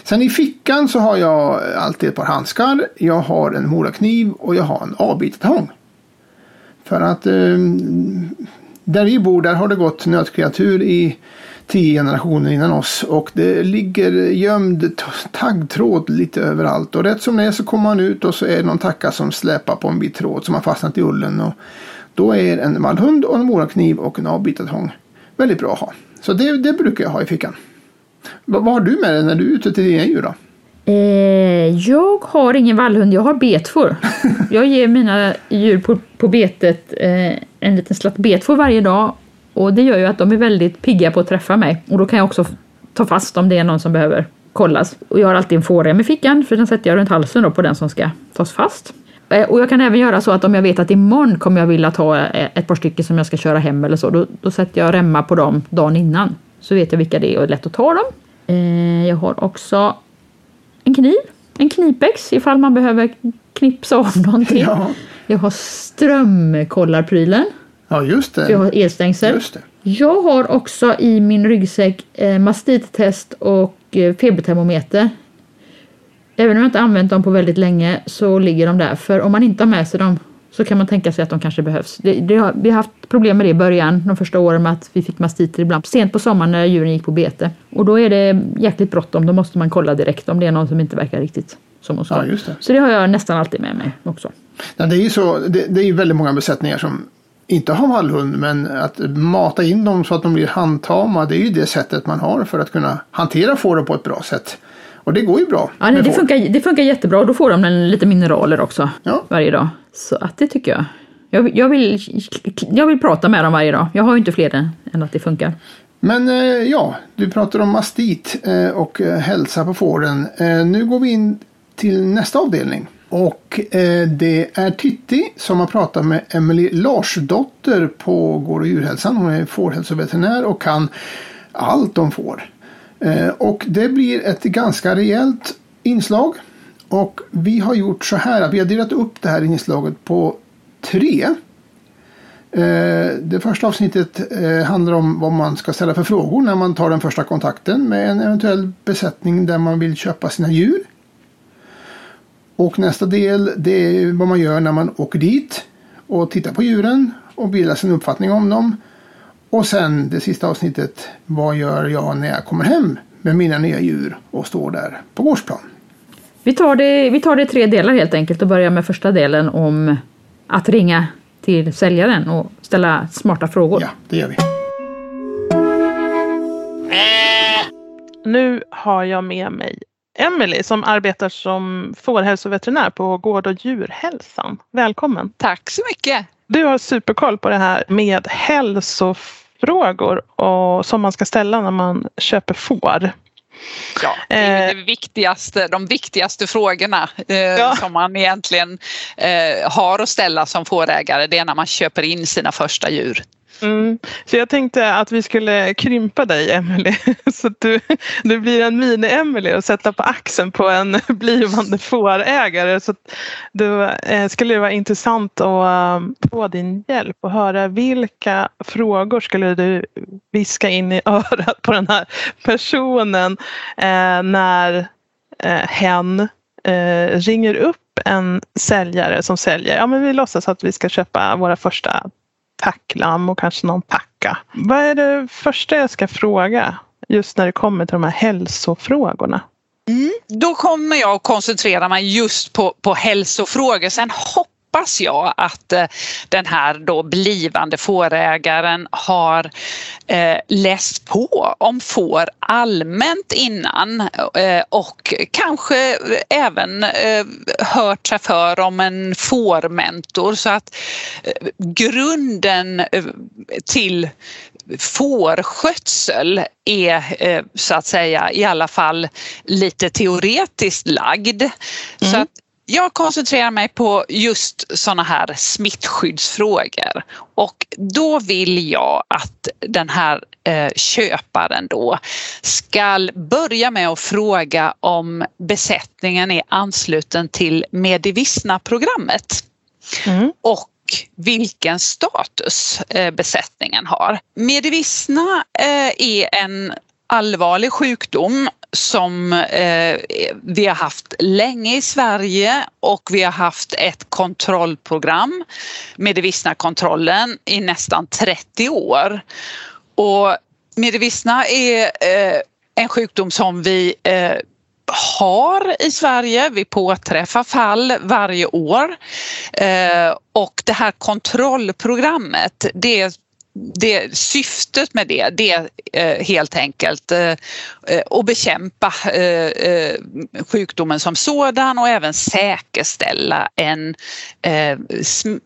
Sen i fickan så har jag alltid ett par handskar. Jag har en morakniv och jag har en avbitartång. För att eh, där vi bor där har det gått nötkreatur i tio generationer innan oss och det ligger gömd taggtråd lite överallt och rätt som det är så kommer man ut och så är det någon tacka som släpar på en bit tråd som har fastnat i ullen och då är en vallhund och en morakniv och en avbitartång väldigt bra att ha. Så det, det brukar jag ha i fickan. Vad, har du med dig när du är ute till dina djur då? Eh, jag har ingen vallhund, jag har betfår. Jag ger mina djur på, på betet eh, en liten slatt betfår varje dag och det gör ju att de är väldigt pigga på att träffa mig och då kan jag också ta fast om det är någon som behöver kollas. Och jag har alltid en fårrem i fickan för den sätter jag runt halsen då på den som ska tas fast. Eh, Och jag kan även göra så att om jag vet att imorgon kommer jag vilja ta eh, ett par stycken som jag ska köra hem eller så, då, då sätter jag remmar på dem dagen innan. Så vet jag vilka det är och det är lätt att ta dem. Eh, Jag har också en kniv, en knipex ifall man behöver knipsa av någonting. Ja, Jag har strömkollarprylen, ja just för jag det. har elstängsel. Just det. Jag har också i min ryggsäck eh, mastittest och eh, febertermometer. Även om jag inte använt dem på väldigt länge så ligger de där. För om man inte har med sig dem så kan man tänka sig att de kanske behövs. Det, det har, vi har haft problem med det i början, de första åren med att vi fick mastiter ibland sent på sommaren när djuren gick på bete. Och då är det jäkligt bråttom, då måste man kolla direkt om det är någon som inte verkar riktigt som hon ska. Ja, det. Så det har jag nästan alltid med mig också. Ja, det är ju så, det, det är ju väldigt många besättningar som inte har vallhund men att mata in dem så att de blir handtama det är ju det sättet man har för att kunna hantera fåren på ett bra sätt. Och det går ju bra. Ja, nej, det, funkar, det funkar jättebra och då får de lite mineraler också Ja. varje dag. Så att det tycker jag. Jag, jag, vill, jag vill prata med dem varje dag. Jag har ju inte fler än, än att det funkar. Men eh, ja, du pratar om mastit eh, och eh, hälsa på fåren. Nu går vi in till nästa avdelning. Och det är Titti som har pratat med Emily Larsdotter på Gård och djurhälsan. Hon är fårhälsoveterinär och kan allt om får. Eh, och det blir ett ganska rejält inslag. Och vi har gjort så här att vi har delat upp det här inslaget på tre. Eh, det första avsnittet eh, handlar om vad man ska ställa för frågor när man tar den första kontakten med en eventuell besättning där man vill köpa sina djur. Och nästa del det är vad man gör när man åker dit och tittar på djuren och bildar sin uppfattning om dem. Och sen det sista avsnittet, vad gör jag när jag kommer hem med mina nya djur och står där på gårdsplan. Vi tar, det, vi tar det i tre delar helt enkelt och börjar med första delen om att ringa till säljaren och ställa smarta frågor. Ja, det gör vi. Nu har jag med mig Emily som arbetar som fårhälsoveterinär på Gård och djurhälsan. Välkommen! Tack så mycket. Du har superkoll på det här med hälsofrågor och, som man ska ställa när man köper får. Ja, det är Eh. det viktigaste, de viktigaste frågorna eh, Ja. som man egentligen eh, har att ställa som fårägare. Det är när man köper in sina första djur. Mm. Så jag tänkte att vi skulle krympa dig Emily så att du, du blir en mini-Emily och sätta på axeln på en blivande fårägare. Så att då eh, skulle det vara intressant att eh, få din hjälp och höra vilka frågor skulle du viska in i örat på den här personen eh, när eh, hen eh, ringer upp en säljare som säljer, ja men vi låtsas att vi ska köpa våra första tacklam och kanske någon packa. Vad är det första jag ska fråga just när det kommer till de här hälsofrågorna? Mm. Då kommer jag att koncentrera mig just på, på hälsofrågor. Sen hoppas jag att eh, den här då blivande fårägaren har eh, läst på om får allmänt innan eh, och kanske även hört sig för om en fårmentor så att grunden till fårskötsel är så att säga i alla fall lite teoretiskt lagd. Mm. Så att jag koncentrerar mig på just sådana här smittskyddsfrågor och då vill jag att den här eh, köparen då ska börja med att fråga om besättningen är ansluten till Medivissna-programmet. Mm. Och vilken status eh, besättningen har. Medivissna eh, är en allvarlig sjukdom som eh, vi har haft länge i Sverige och vi har haft ett kontrollprogram, Medivissna-kontrollen, i nästan 30 år. Och Medivissna är eh, en sjukdom som vi eh, har i Sverige. Vi påträffar fall varje år eh, och det här kontrollprogrammet det det, syftet med det, det är helt enkelt eh, eh, att bekämpa sjukdomen som sådan och även säkerställa en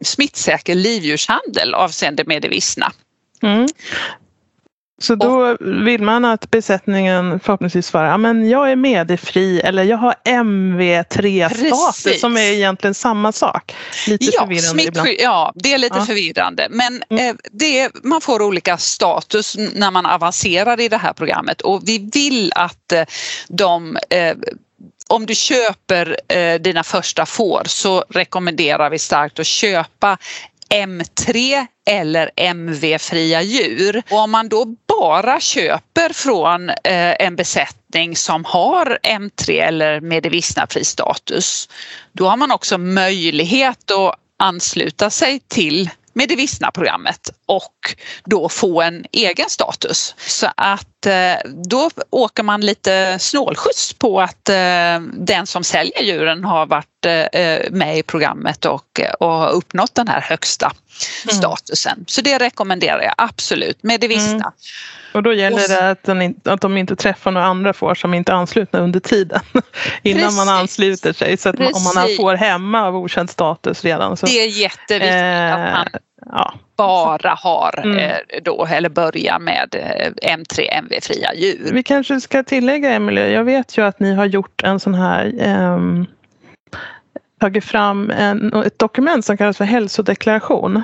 smittsäker livdjurshandel avseende Medivissna. Mm. Så då vill man att besättningen förhoppningsvis svarar, ja men jag är medifri eller jag har MV3-status som är egentligen samma sak. Lite ja, förvirrande ibland. Ja, det är lite ja. förvirrande men mm. eh, det, man får olika status när man avancerar i det här programmet och vi vill att eh, de eh, om du köper eh, dina första får så rekommenderar vi starkt att köpa M3 eller MV-fria djur. Och om man då bara köper från eh, en besättning som har M3 eller Medivissna-fri status, då har man också möjlighet att ansluta sig till Medivissna-programmet och då få en egen status. Så att eh, då åker man lite snålskjuts på att eh, den som säljer djuren har varit eh, med i programmet och, och har uppnått den här högsta mm. statusen. Så det rekommenderar jag absolut, Medivissna. Mm. Och då gäller det att, den, att de inte träffar några andra får som inte är anslutna under tiden innan Precis. man ansluter sig. Så att Precis. om man har får hemma av okänd status redan så... Det är jätteviktigt eh, att man ja. bara har mm. eh, då eller börjar med eh, M3 MV-fria djur. Vi kanske ska tillägga Emelie, jag vet ju att ni har gjort en sån här ehm, tagit fram en, ett dokument som kallas för hälsodeklaration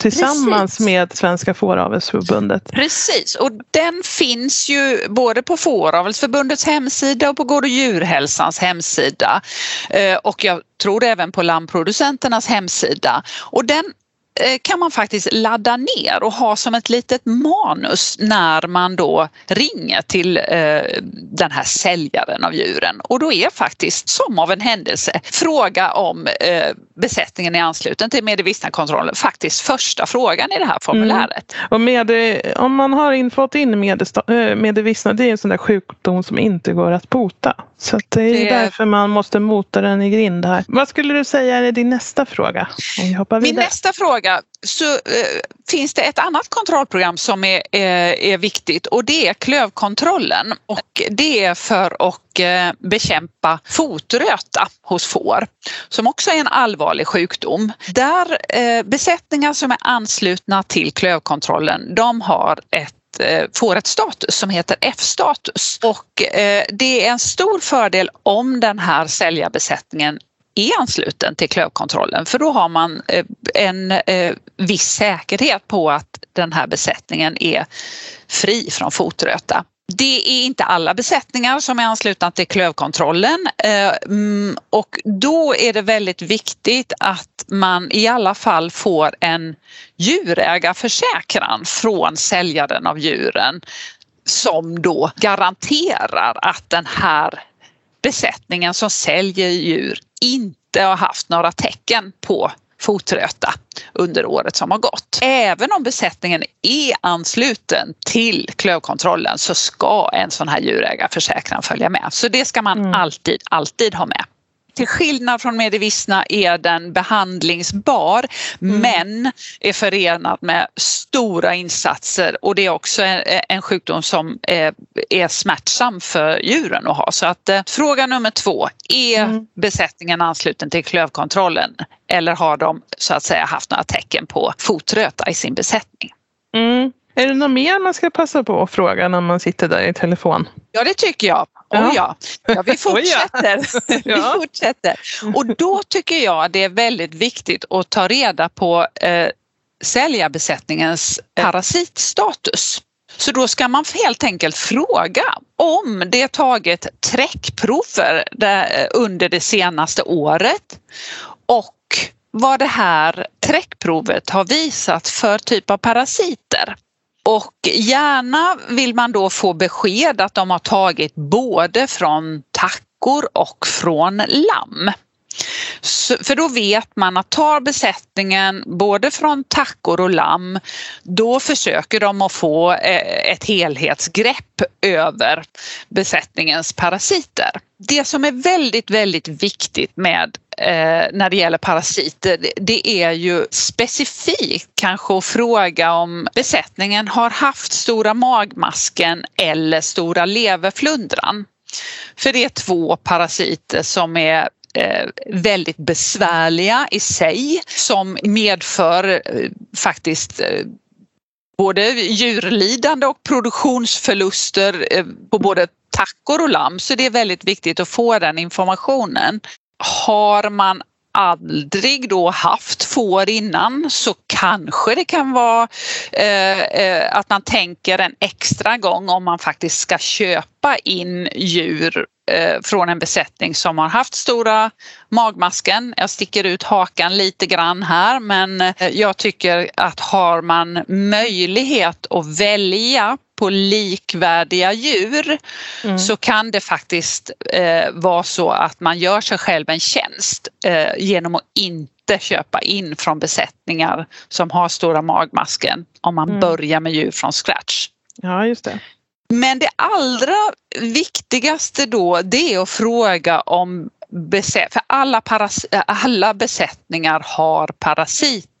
tillsammans Precis. med Svenska Fåravelsförbundet. Precis och den finns ju både på Fåravelsförbundets hemsida och på Gård och djurhälsans hemsida eh, och jag tror även på lammproducenternas hemsida och den kan man faktiskt ladda ner och ha som ett litet manus när man då ringer till eh, den här säljaren av djuren och då är faktiskt som av en händelse fråga om eh, besättningen är ansluten till Medivissna-kontrollen faktiskt första frågan i det här formuläret. Mm. Och med, om man har fått in Medivissna, det är en sån där sjukdom som inte går att bota. Så det är det... därför man måste mota den i grind här. Vad skulle du säga är din nästa fråga? Min nästa fråga så eh, finns det ett annat kontrollprogram som är, eh, är viktigt? Och det är klövkontrollen. Och det är för att eh, bekämpa fotröta hos får som också är en allvarlig sjukdom. Där eh, besättningar som är anslutna till klövkontrollen de har ett eh, får ett status som heter F-status. Och eh, det är en stor fördel om den här säljarbesättningen är ansluten till klövkontrollen för då har man eh, en eh, viss säkerhet på att den här besättningen är fri från fotröta. Det är inte alla besättningar som är anslutna till klövkontrollen eh, mm, och då är det väldigt viktigt att man i alla fall får en djurägarförsäkran från säljaren av djuren som då garanterar att den här besättningen som säljer djur inte har haft några tecken på fotröta under året som har gått. Även om besättningen är ansluten till klövkontrollen så ska en sån här djurägarförsäkran följa med. Så det ska man mm. alltid, alltid ha med. Till skillnad från medivissna är den behandlingsbar mm. men är förenad med stora insatser och det är också en, sjukdom som är, är smärtsam för djuren att ha. Så att eh, fråga nummer två, är mm. besättningen ansluten till klövkontrollen eller har de så att säga haft några tecken på fotröta i sin besättning? Mm. Är det något mer man ska passa på att fråga när man sitter där i telefon? Ja, det tycker jag. Oh, ja. ja. vi fortsätter. vi fortsätter. Och då tycker jag det är väldigt viktigt att ta reda på eh, säljarbesättningens parasitstatus. Så då ska man helt enkelt fråga om det tagit träckprover under det senaste året och vad det här träckprovet har visat för typ av parasiter. Och gärna vill man då få besked att de har tagit både från tackor och från lamm. Så, för då vet man att tar besättningen både från tackor och lamm då försöker de att få eh, ett helhetsgrepp över besättningens parasiter. Det som är väldigt, väldigt viktigt med eh, när det gäller parasiter det är ju specifikt kanske att fråga om besättningen har haft stora magmasken eller stora leverflundran. För det är två parasiter som är Eh, väldigt besvärliga i sig som medför eh, faktiskt eh, både djurlidande och produktionsförluster på både tackor och lamm så det är väldigt viktigt att få den informationen. Har man aldrig då haft får innan så kanske det kan vara eh, att man tänker en extra gång om man faktiskt ska köpa in djur från en besättning som har haft stora magmasken. Jag sticker ut hakan lite grann här men eh, jag tycker att har man möjlighet att välja på likvärdiga djur mm. så kan det faktiskt eh, vara så att man gör sig själv en tjänst eh, genom att inte köpa in från besättningar som har stora magmasken om man mm. börjar med djur från scratch. Ja, just det. Men det allra viktigaste då det är att fråga om för alla, alla besättningar har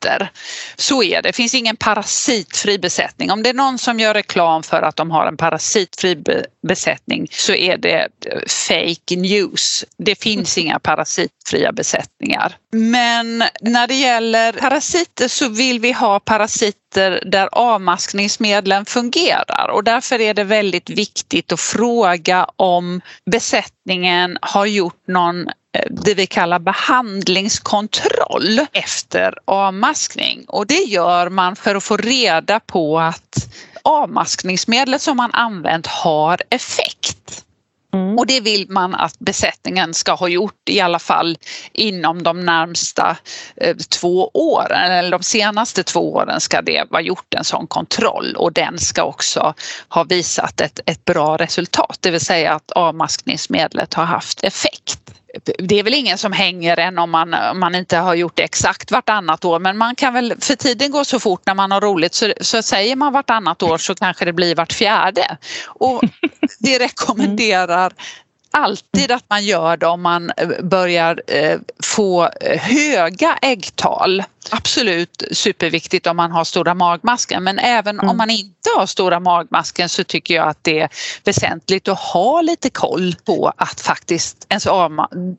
parasiter. Så är det, det finns ingen parasitfri besättning. Om det är någon som gör reklam för att de har en parasitfri besättning så är det fake news. Det finns inga parasitfria besättningar. Men när det gäller parasiter så vill vi ha parasiter där avmaskningsmedlen fungerar och därför är det väldigt viktigt att fråga om besättningen har gjort någon det vi kallar behandlingskontroll efter avmaskning och det gör man för att få reda på att avmaskningsmedlet som man använt har effekt. Mm. Och det vill man att besättningen ska ha gjort i alla fall inom de närmsta eh, två åren eller de senaste två åren ska det vara gjort en sån kontroll och den ska också ha visat ett, ett bra resultat, det vill säga att avmaskningsmedlet har haft effekt det är väl ingen som hänger än om man, om man inte har gjort det exakt vartannat år men man kan väl, för tiden går så fort när man har roligt så, så säger man vartannat år så kanske det blir vart fjärde. Och det rekommenderar alltid att man gör det om man eh, börjar eh, få eh, höga äggtal. Absolut superviktigt om man har stora magmasken men även mm. om man inte har stora magmasken så tycker jag att det är väsentligt att ha lite koll på att faktiskt ens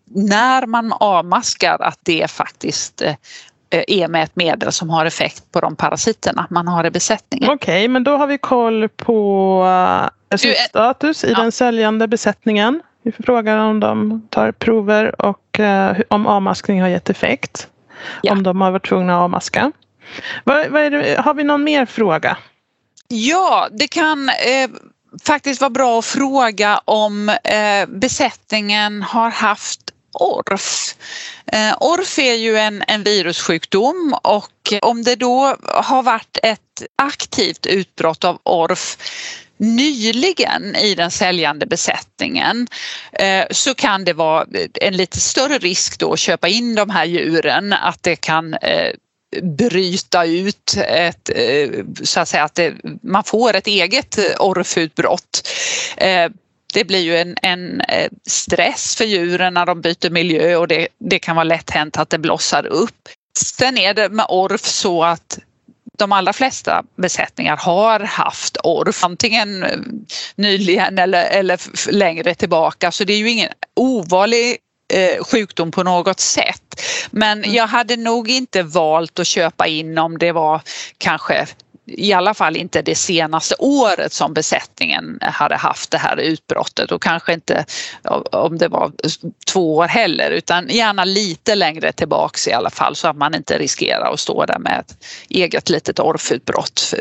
när man avmaskar att det faktiskt är med ett medel som har effekt på de parasiterna man har i besättningen. Okej, okay, men då har vi koll på status i ja. den säljande besättningen. Vi frågar om de tar prover och eh, om avmaskning har gett effekt. Ja. Om de har varit tvungna att avmaska. Vad, vad det, har vi någon mer fråga? Ja, det kan eh, faktiskt vara bra att fråga om eh, besättningen har haft ORF. Eh, ORF är ju en, en virussjukdom och om det då har varit ett aktivt utbrott av ORF nyligen i den säljande besättningen eh, så kan det vara en lite större risk då att köpa in de här djuren att det kan eh, bryta ut ett, eh, så att säga att det, man får ett eget orfutbrott. det blir ju en, en stress för djuren när de byter miljö och det, det kan vara lätt hänt att det blossar upp. Sen är det med orf så att de allra flesta besättningar har haft orf, antingen eh, nyligen eller, eller längre tillbaka, så det är ju ingen ovanlig eh, sjukdom på något sätt. Men mm. jag hade nog inte valt att köpa in om det var kanske i alla fall inte det senaste året som besättningen hade haft det här utbrottet och kanske inte om det var två år heller utan gärna lite längre tillbaks i alla fall så att man inte riskerar att stå där med ett eget litet orfutbrott.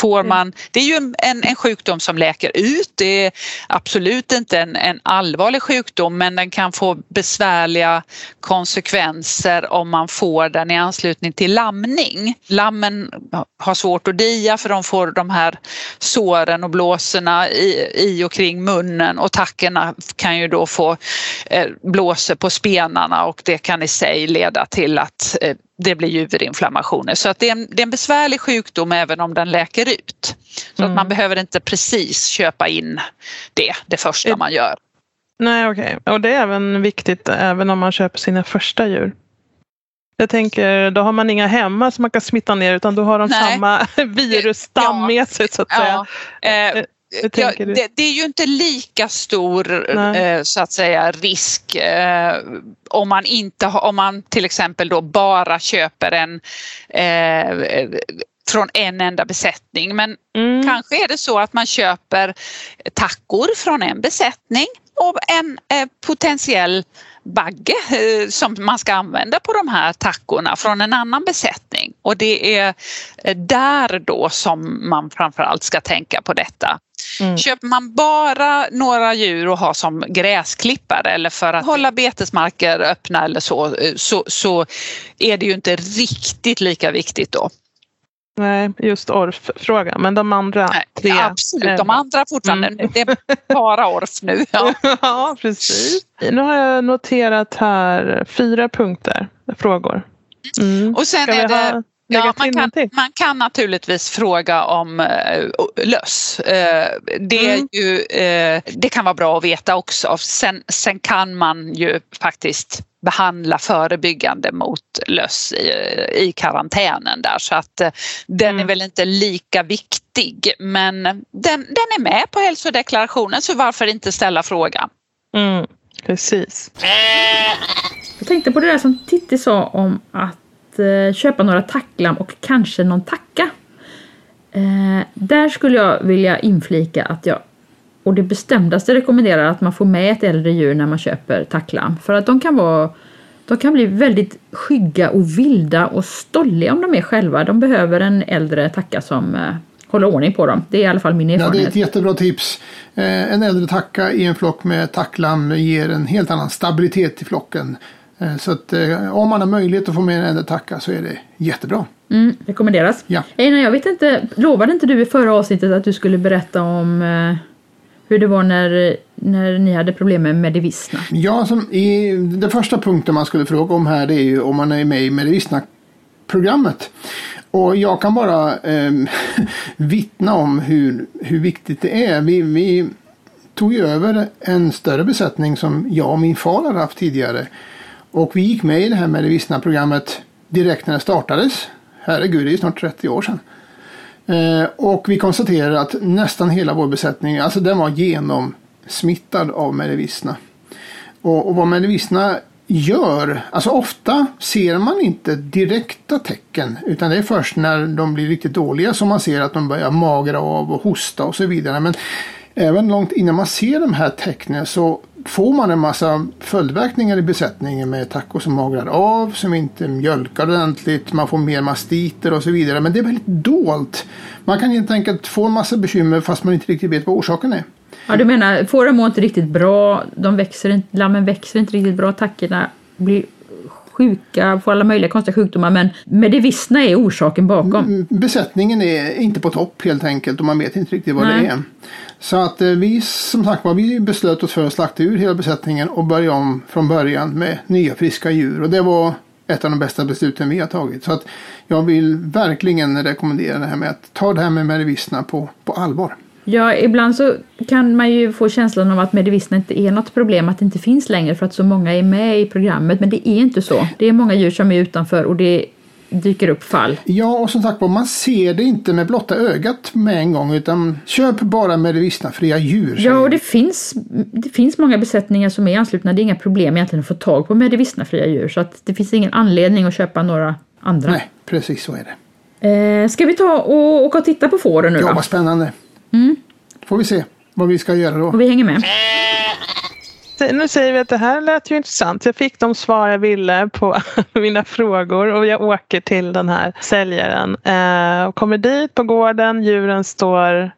Får mm. man, det är ju en, en sjukdom som läker ut, det är absolut inte en, en allvarlig sjukdom men den kan få besvärliga konsekvenser om man får den i anslutning till lamning. Lammen har svårt att dia för de får de här såren och blåsorna i, i och kring munnen och tackorna kan ju då få eh, blåsor på spenarna och det kan i sig leda till att eh, det blir juverinflammationer. Så att det är, en, det är en besvärlig sjukdom även om den läker ut. Så mm. att man behöver inte precis köpa in det, det första man gör. Nej okej, okay. och det är även viktigt även om man köper sina första djur. Jag tänker, då har man inga hemma som man kan smitta ner utan då har de Nej. samma virusstam ja. med sig så att säga. Ja. Eh, Ja, det, det, är ju inte lika stor eh, så att säga risk eh, om man inte om man till exempel då bara köper en eh, från en enda besättning men mm. kanske är det så att man köper tackor från en besättning och en eh, potentiell bagge eh, som man ska använda på de här tackorna från en annan besättning och det är eh, där då som man framförallt ska tänka på detta. Mm. Köper man bara några djur och har som gräsklippare eller för att hålla betesmarker öppna eller så, eh, så, så är det ju inte riktigt lika viktigt då. Nej, just ORF-frågan. Men de andra Nej, tre? Absolut, de andra fortfarande. Mm. Det är bara ORF nu. Ja. ja, precis. Nu har jag noterat här fyra punkter, frågor. Mm. Och sen är det Ja, man kan, man kan naturligtvis fråga om uh, löss. Uh, det, mm. ju, uh, det kan vara bra att veta också. Sen, sen kan man ju faktiskt behandla förebyggande mot löss i, i karantänen där så att uh, den mm. är väl inte lika viktig men den, den är med på hälsodeklarationen så varför inte ställa frågan? Mm, precis. Jag tänkte på det där som Titti sa om att eh, köpa några tacklam och kanske någon tacka. Eh, där skulle jag vilja inflika att jag och det bestämdaste rekommenderar att man får med ett äldre djur när man köper tacklam. För att de kan vara de kan bli väldigt skygga och vilda och stolliga om de är själva. De behöver en äldre tacka som eh, håller ordning på dem. Det är i alla fall min erfarenhet. Ja, det är ett jättebra tips. Eh, en äldre tacka i en flock med tacklam ger en helt annan stabilitet i flocken. Eh, så att om man har möjlighet att få med en äldre tacka så är det jättebra. Mm, rekommenderas. Ja. Einar, jag vet inte, lovade inte du i förra avsnittet att du skulle berätta om hur det var när, när ni hade problem med Medivisna? Ja, som i, den första punkten man skulle fråga om här det är ju om man är med i Medivisna-programmet. Och jag kan bara eh, vittna om hur, hur viktigt det är. Vi, vi tog ju över en större besättning som jag och min far hade haft tidigare. Och vi gick med i det här Medivistna-programmet direkt när det startades. Herregud, det är snart 30 år sedan. Eh, och vi konstaterade att nästan hela vår besättning, alltså den var genomsmittad av Medivissna. Och, och vad Medivissna gör, alltså ofta ser man inte direkta tecken utan det är först när de blir riktigt dåliga som man ser att de börjar magra av och hosta och så vidare. Men även långt innan man ser de här tecknen så får man en massa följdverkningar i besättningen med tackor som magrar av, som inte mjölkar ordentligt, man får mer mastiter och så vidare. Men det är väldigt dolt. Man kan helt enkelt få en massa bekymmer fast man inte riktigt vet vad orsaken är. Ja, du menar, fåren mår inte riktigt bra, de växer inte, lammen växer inte riktigt bra, tackorna blir sjuka, får alla möjliga konstiga sjukdomar men medivissna är orsaken bakom. Mm, besättningen är inte på topp helt enkelt och man vet inte riktigt vad Nej. det är. Så att eh, vi som sagt var, vi beslöt oss för att slakta ur hela besättningen och börja om från början med nya friska djur. Och det var ett av de bästa besluten vi har tagit. Så att jag vill verkligen rekommendera det här med att ta det här med medivissna på, på allvar. Ja, ibland så kan man ju få känslan av att medivisna inte är något problem, att det inte finns längre för att så många är med i programmet. Men det är inte så. Det är många djur som är utanför och det dyker upp fall. Ja, och som sagt man ser det inte med blotta ögat med en gång utan köp bara medivisnafria djur. Ja, och det finns, det finns många besättningar som är anslutna. Det är inga problem egentligen att få tag på medivisnafria djur så att det finns ingen anledning att köpa några andra. Nej, precis så är det. Eh, ska vi ta och åka och titta på fåren nu Ja, då? vad spännande. Mm. Får vi se vad vi ska göra då. Och vi hänger med. Nu säger vi att det här lät ju intressant. Jag fick de svar jag ville på mina frågor och jag åker till den här säljaren. Eh, och kommer dit på gården. Djuren står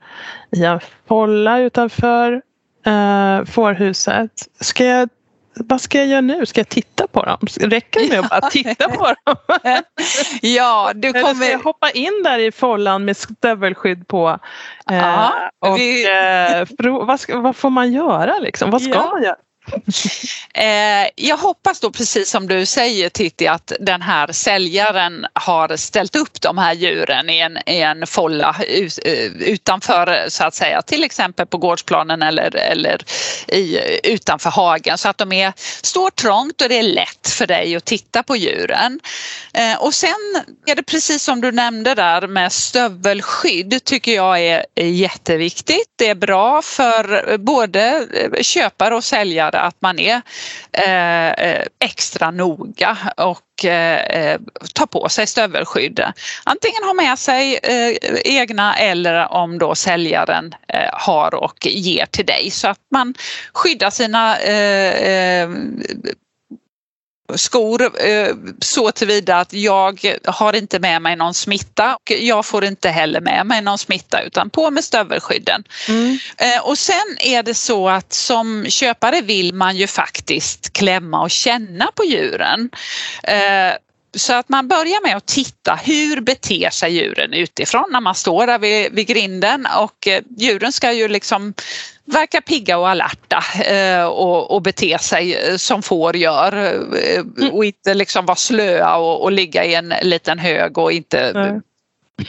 i en folla utanför eh, fårhuset. Ska jag, vad ska jag göra nu? Ska jag titta på dem? Räcker det med att bara titta på dem? Ja, du Eller ska kommer... jag hoppa in där i follan med stövelskydd på? Eh, Ja, och, vi- eh, vad, ska, vad får man göra liksom? Vad ska Ja. man göra? Eh, jag hoppas då precis som du säger Titti att den här säljaren har ställt upp de här djuren i en, i en folla ut, eh, utanför så att säga till exempel på gårdsplanen eller, eller i, utanför hagen så att de är, står trångt och det är lätt för dig att titta på djuren. Eh, och sen är det precis som du nämnde där med stövelskydd tycker jag är jätteviktigt. Det är bra för både eh, köpare och säljare att man är eh, eh, extra noga och eh, eh tar på sig stövelskydd. Antingen ha med sig eh, egna eller om då säljaren eh, har och ger till dig så att man skyddar sina skor eh, så tillvida att jag har inte med mig någon smitta och jag får inte heller med mig någon smitta utan på med stövelskydden. Eh, Och sen är det så att som köpare vill man ju faktiskt klämma och känna på djuren. Så att man börjar med att titta hur beter sig djuren utifrån när man står där vid, vid grinden och eh, djuren ska ju liksom verka pigga och alerta eh, och, och bete sig eh, som får gör eh, och inte liksom vara slöa och, och ligga i en liten hög och inte Nej.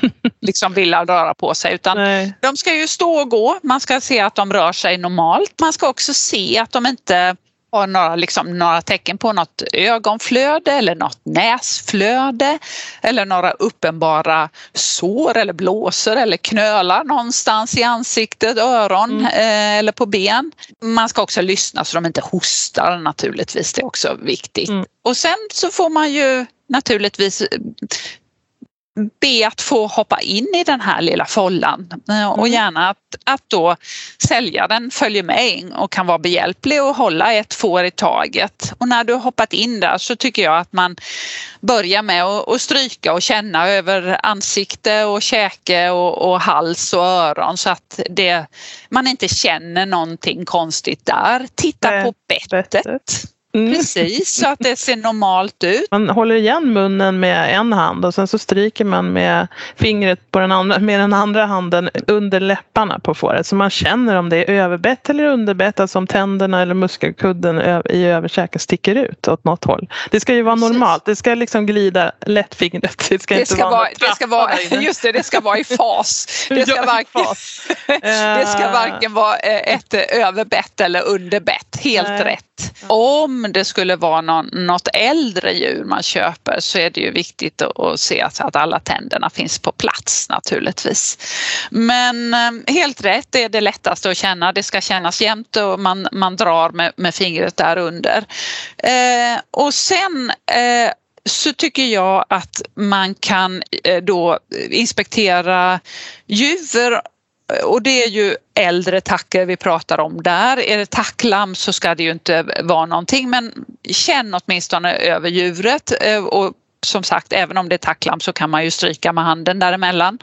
liksom vilja röra på sig utan Nej. de ska ju stå och gå, man ska se att de rör sig normalt. Man ska också se att de inte har några, liksom, några tecken på något ögonflöde eller något näsflöde eller några uppenbara sår eller blåsor eller knölar någonstans i ansiktet, öron eh, eller på ben. Man ska också lyssna så de inte hostar naturligtvis, det är också viktigt. Mm. Och sen så får man ju naturligtvis be att få hoppa in i den här lilla follan Eh, och gärna att, att då säljaren följer med in och kan vara behjälplig och hålla ett får i taget. Och när du har hoppat in där så tycker jag att man börjar med att stryka och känna över ansikte och käke och, och hals och öron så att det, man inte känner någonting konstigt där. Titta Nej, på bettet. Mm. Precis, så att det ser normalt ut. Man håller igen munnen med en hand och sen så stryker man med fingret på den andra, med den andra handen under läpparna på fåret så man känner om det är överbett eller underbett, alltså om tänderna eller muskelkudden i överkäken sticker ut åt något håll. Det ska ju vara Precis. normalt, det ska liksom glida lättfingret. Det ska Det inte ska, vara, det, ska vara, just det, det ska vara i fas. Det ska, varken, fas. det ska Eh. varken vara eh, ett överbett eller underbett. Helt Nej. rätt. Om det skulle vara någon, något äldre djur man köper så är det ju viktigt att, att se att, att alla tänderna finns på plats naturligtvis. Men eh, helt rätt, det är det lättaste att känna. Det ska kännas jämnt och man, man drar med, med fingret där under. Eh, och sen eh, så tycker jag att man kan eh, då inspektera djur och det är ju äldre tackor vi pratar om där. Är det tacklamm så ska det ju inte vara någonting men känn åtminstone över djuret eh, och som sagt, även om det är tacklamm så kan man ju stryka med handen däremellan.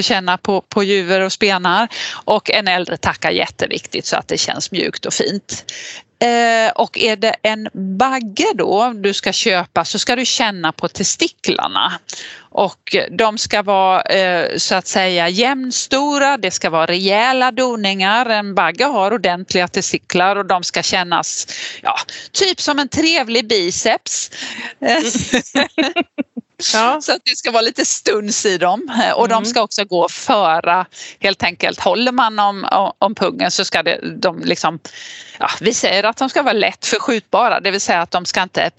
Känna på, på juver och spenar. Och en äldre tacka jätteviktigt så att det känns mjukt och fint. Eh, och är det en bagge då du ska köpa så ska du känna på testiklarna. Och de ska vara eh, så att säga jämnstora, det ska vara rejäla doningar. En bagge har ordentliga testiklar och de ska kännas ja, typ som en trevlig biceps. Ja. Så att det ska vara lite stuns i dem och mm. de ska också gå föra helt enkelt. Håller man om, om pungen så ska det, de liksom, ja, vi säger att de ska vara lätt förskjutbara, det vill säga att de ska inte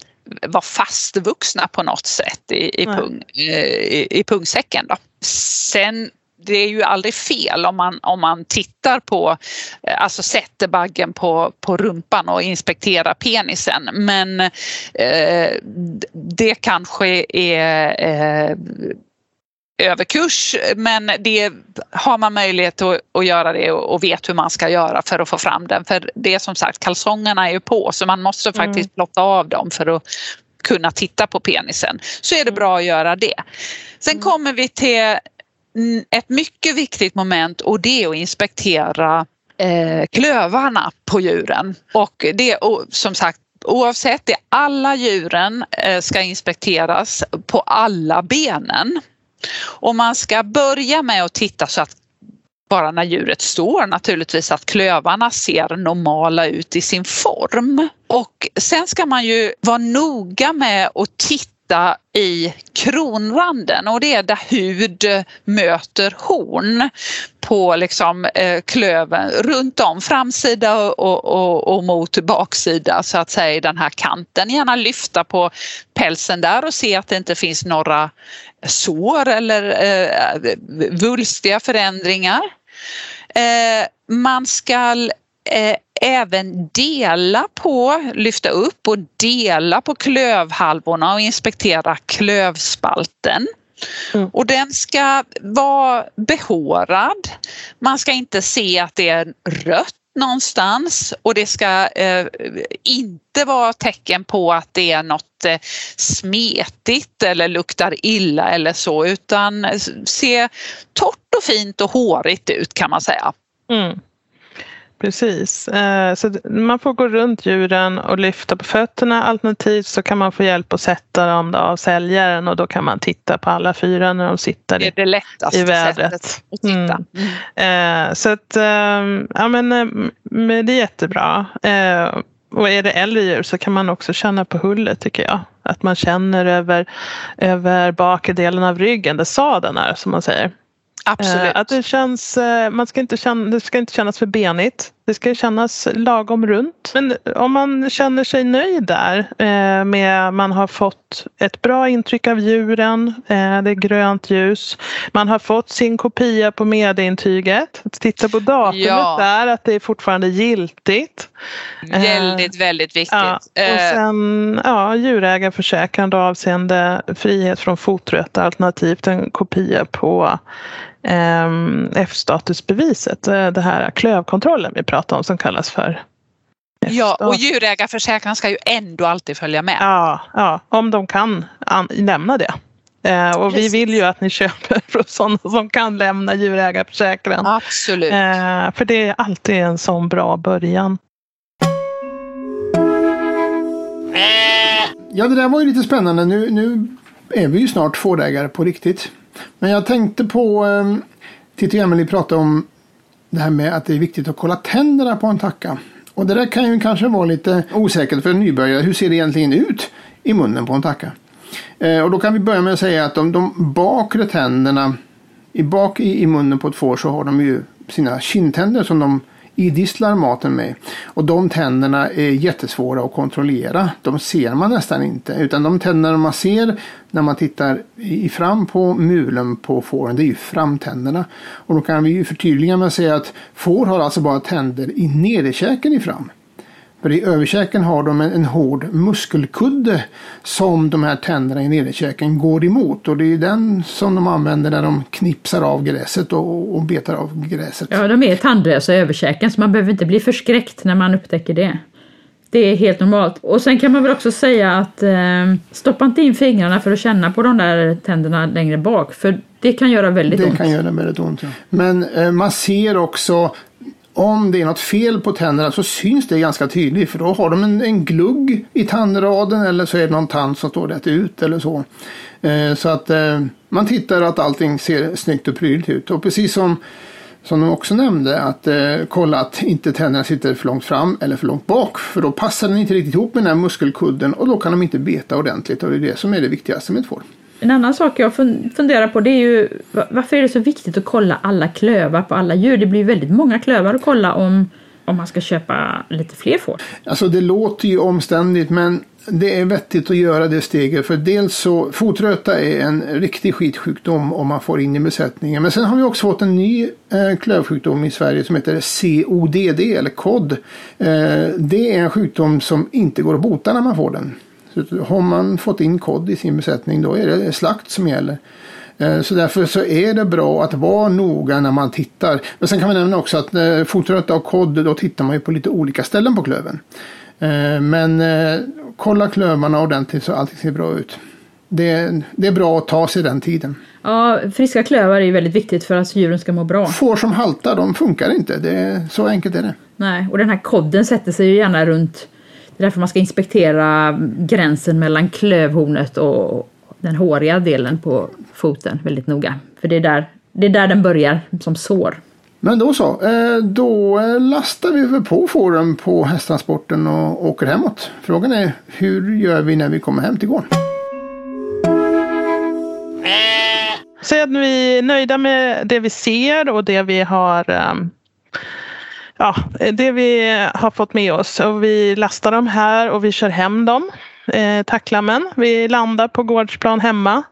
vara fastvuxna på något sätt i, i, pung, i, i pungsäcken. Då. Sen det är ju aldrig fel om man, om man tittar på, eh, alltså sätter baggen på, på rumpan och inspekterar penisen. Men eh, det kanske är eh, överkurs men det har man möjlighet att, att göra det och, vet hur man ska göra för att få fram den. För det är som sagt, kalsongerna är ju på så man måste mm. faktiskt plocka av dem för att kunna titta på penisen. Så är det bra att göra det. Sen mm. kommer vi till Mm, ett mycket viktigt moment och det är att inspektera eh, klövarna på djuren. Och det och som sagt oavsett det, alla djuren eh, ska inspekteras på alla benen. Och man ska börja med att titta så att bara när djuret står naturligtvis att klövarna ser normala ut i sin form. Och sen ska man ju vara noga med att titta sitta i kronranden och det är där hud möter horn på liksom eh, klöven runt om framsida och, och, och, mot baksida så att säga i den här kanten. Gärna lyfta på pälsen där och se att det inte finns några sår eller eh, eh vulstiga förändringar. Eh, man ska eh, även dela på, lyfta upp och dela på klövhalvorna och inspektera klövspalten. Mm. Och den ska vara behårad. Man ska inte se att det är rött någonstans och det ska eh, inte vara tecken på att det är något eh, smetigt eller luktar illa eller så utan se torrt och fint och hårigt ut kan man säga. Mm. Precis, eh, så man får gå runt djuren och lyfta på fötterna alternativt så kan man få hjälp att sätta dem av säljaren och då kan man titta på alla fyra när de sitter det är det lättaste i vädret. Sättet att titta. Mm. Mm. Så att, ehm, ja men eh, det är jättebra. Eh, och är det äldre djur så kan man också känna på hullet tycker jag. Att man känner över, över bakre delen av ryggen där sadeln är som man säger. Absolut. Eh, att det känns, eh, man ska inte känna, det ska inte kännas för benigt. Det ska kännas lagom runt. Men om man känner sig nöjd där eh, med man har fått ett bra intryck av djuren, det är grönt ljus, man har fått sin kopia på medieintyget. Titta på datumet ja. där, att det är fortfarande giltigt. Väldigt, väldigt viktigt. Ja, och sen ja, djurägarförsäkran avseende frihet från fotrött alternativt en kopia på F-statusbeviset, eh, det här klövkontrollen vi pratar om som kallas för Ja, och djurägarförsäkringen ska ju ändå alltid följa med. Ja, ja om de kan lämna det. Eh, och Precis. vi vill ju att ni köper från sådana som kan lämna djurägarförsäkringen. Absolut. Eh, för det är alltid en sån bra början. Ja, det där var ju lite spännande. Nu, nu är vi ju snart fårägare på riktigt. Men jag tänkte på, eh, Titti och Emelie pratade om det här med att det är viktigt att kolla tänderna på en tacka. Och det där kan ju kanske vara lite osäkert för en nybörjare. Hur ser det egentligen ut i munnen på en tacka? Eh, och då kan vi börja med att säga att de, de bakre tänderna i bak i, i munnen på ett får så har de ju sina kindtänder som de idisslar maten med. Och de tänderna är jättesvåra att kontrollera. De ser man nästan inte. Utan de tänderna man ser när man tittar i fram på mulen på fåren, det är ju framtänderna. Och då kan vi ju förtydliga med att säga att får har alltså bara tänder i nederkäken i fram. För i överkäken har de en, en hård muskelkudde som de här tänderna i nederkäken går emot. Och det är den som de använder när de knipsar av gräset och, och betar av gräset. Ja, de är tandlösa i överkäken så man behöver inte bli förskräckt när man upptäcker det. Det är helt normalt. Och sen kan man väl också säga att eh, stoppa inte in fingrarna för att känna på de där tänderna längre bak. För det kan göra väldigt det ont. Det kan göra väldigt ont, ja. Men eh, man ser också om det är något fel på tänderna så syns det ganska tydligt för då har de en, en glugg i tandraden eller så är det någon tand som står rätt ut eller så. Eh, så att eh, man tittar att allting ser snyggt och prydligt ut och precis som som de också nämnde att eh, kolla att inte tänderna sitter för långt fram eller för långt bak för då passar den inte riktigt ihop med den här muskelkudden och då kan de inte beta ordentligt och det är det som är det viktigaste med ett får. En annan sak jag funderar på det är ju varför är det så viktigt att kolla alla klövar på alla djur? Det blir väldigt många klövar att kolla om, om man ska köpa lite fler får. Alltså det låter ju omständigt men det är vettigt att göra det steget för dels så fotröta är en riktig skitsjukdom om man får in i besättningen. Men sen har vi också fått en ny eh, klövsjukdom i Sverige som heter CODD eller COD. Eh, det är en sjukdom som inte går att bota när man får den. Så har man fått in KOD i sin besättning då är det slakt som gäller. Eh, så därför så är det bra att vara noga när man tittar. Men sen kan man nämna också att eh, fotröta och kod då tittar man ju på lite olika ställen på klöven. Eh, men kolla klövarna ordentligt så allting ser bra ut. Det, det är bra att ta sig den tiden. Ja, friska klövar är väldigt viktigt för att djuren ska må bra. Får som haltar, de funkar inte. Det, så enkelt är det. Nej, och den här kodden sätter sig ju gärna runt det är därför man ska inspektera gränsen mellan klövhornet och den håriga delen på foten väldigt noga. För det är där, det är där den börjar som sår. Men då så, eh, då lastar vi på fåren på hästtransporten och åker hemåt. Frågan är hur gör vi när vi kommer hem till gården? Säg att vi är nöjda med det vi ser och det vi har um, ja, det vi har fått med oss och vi lastar dem här och vi kör hem dem. Eh, tacklammen. Vi landar på gårdsplan hemma.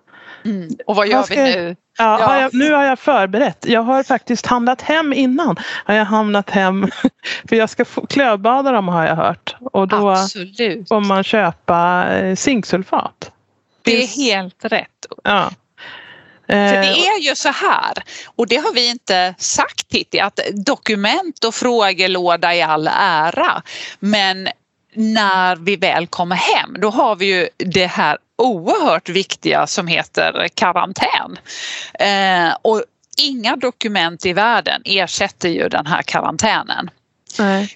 Mm. Och vad gör ska, vi nu? Ja, ja. Har jag, nu har jag förberett. Jag har faktiskt handlat hem innan. Har jag hamnat hem. För jag ska klövbada dem har jag hört. Och då Absolut. får man köpa eh, zinksulfat. Det är helt rätt. Ja. För det eh, är ju så här, och det har vi inte sagt Titti, att dokument och frågelåda i all ära, men när vi väl kommer hem då har vi ju det här oerhört viktiga som heter karantän. Eh, och inga dokument i världen ersätter ju den här karantänen.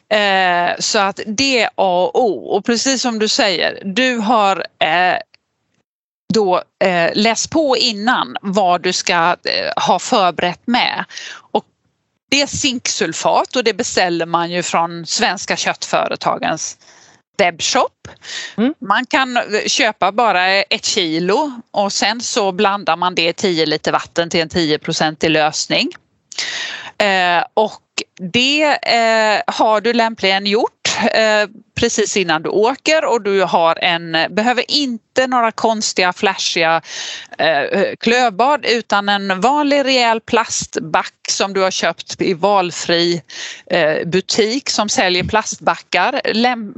Eh, så att det är A och O och precis som du säger, du har eh, då eh, läs på innan vad du ska eh, ha förberett med. Och det är zinksulfat och det beställer man ju från Svenska köttföretagens webbshop. Mm. Man kan eh, köpa bara ett kilo och sen så blandar man det i 10 liter vatten till en 10 i lösning. Eh, och det eh, har du lämpligen gjort Eh, precis innan du åker och du har en, behöver inte några konstiga flashiga eh, klövbad utan en vanlig rejäl plastback som du har köpt i valfri eh, butik som säljer plastbackar. Läm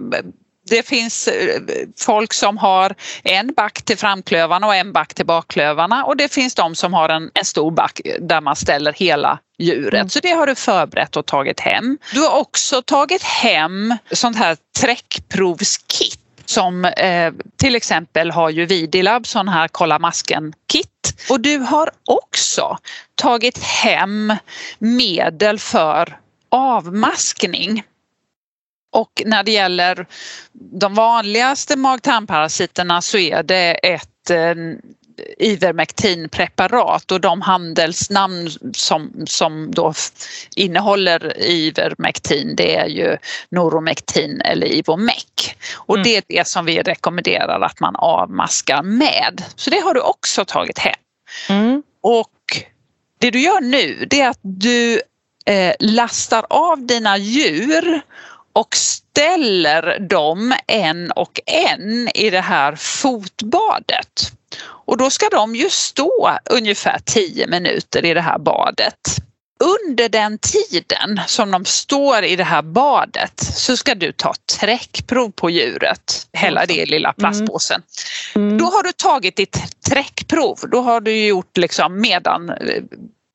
det finns eh, folk som har en back till framklövarna och en back till bakklövarna och det finns de som har en, en stor back där man ställer hela djuret. Mm. Så det har du förberett och tagit hem. Du har också tagit hem sånt här träckprovskit som eh, till exempel har ju Vidilab sån här kolla masken-kit. Och du har också tagit hem medel för avmaskning. Och när det gäller de vanligaste mag-tarmparasiterna så är det ett eh, Ivermectinpreparat och de handelsnamn som, som då innehåller Ivermectin det är ju Noromectin eller Ivomec. Och mm. det är det som vi rekommenderar att man avmaskar med. Så det har du också tagit hem. Mm. Och det du gör nu det är att du eh, lastar av dina djur och ställer dem en och en i det här fotbadet. Och då ska de ju stå ungefär 10 minuter i det här badet. Under den tiden som de står i det här badet så ska du ta träckprov på djuret, hälla det lilla plastpåsen. Mm. Mm. Då har du tagit ditt träckprov, då har du gjort liksom medan eh,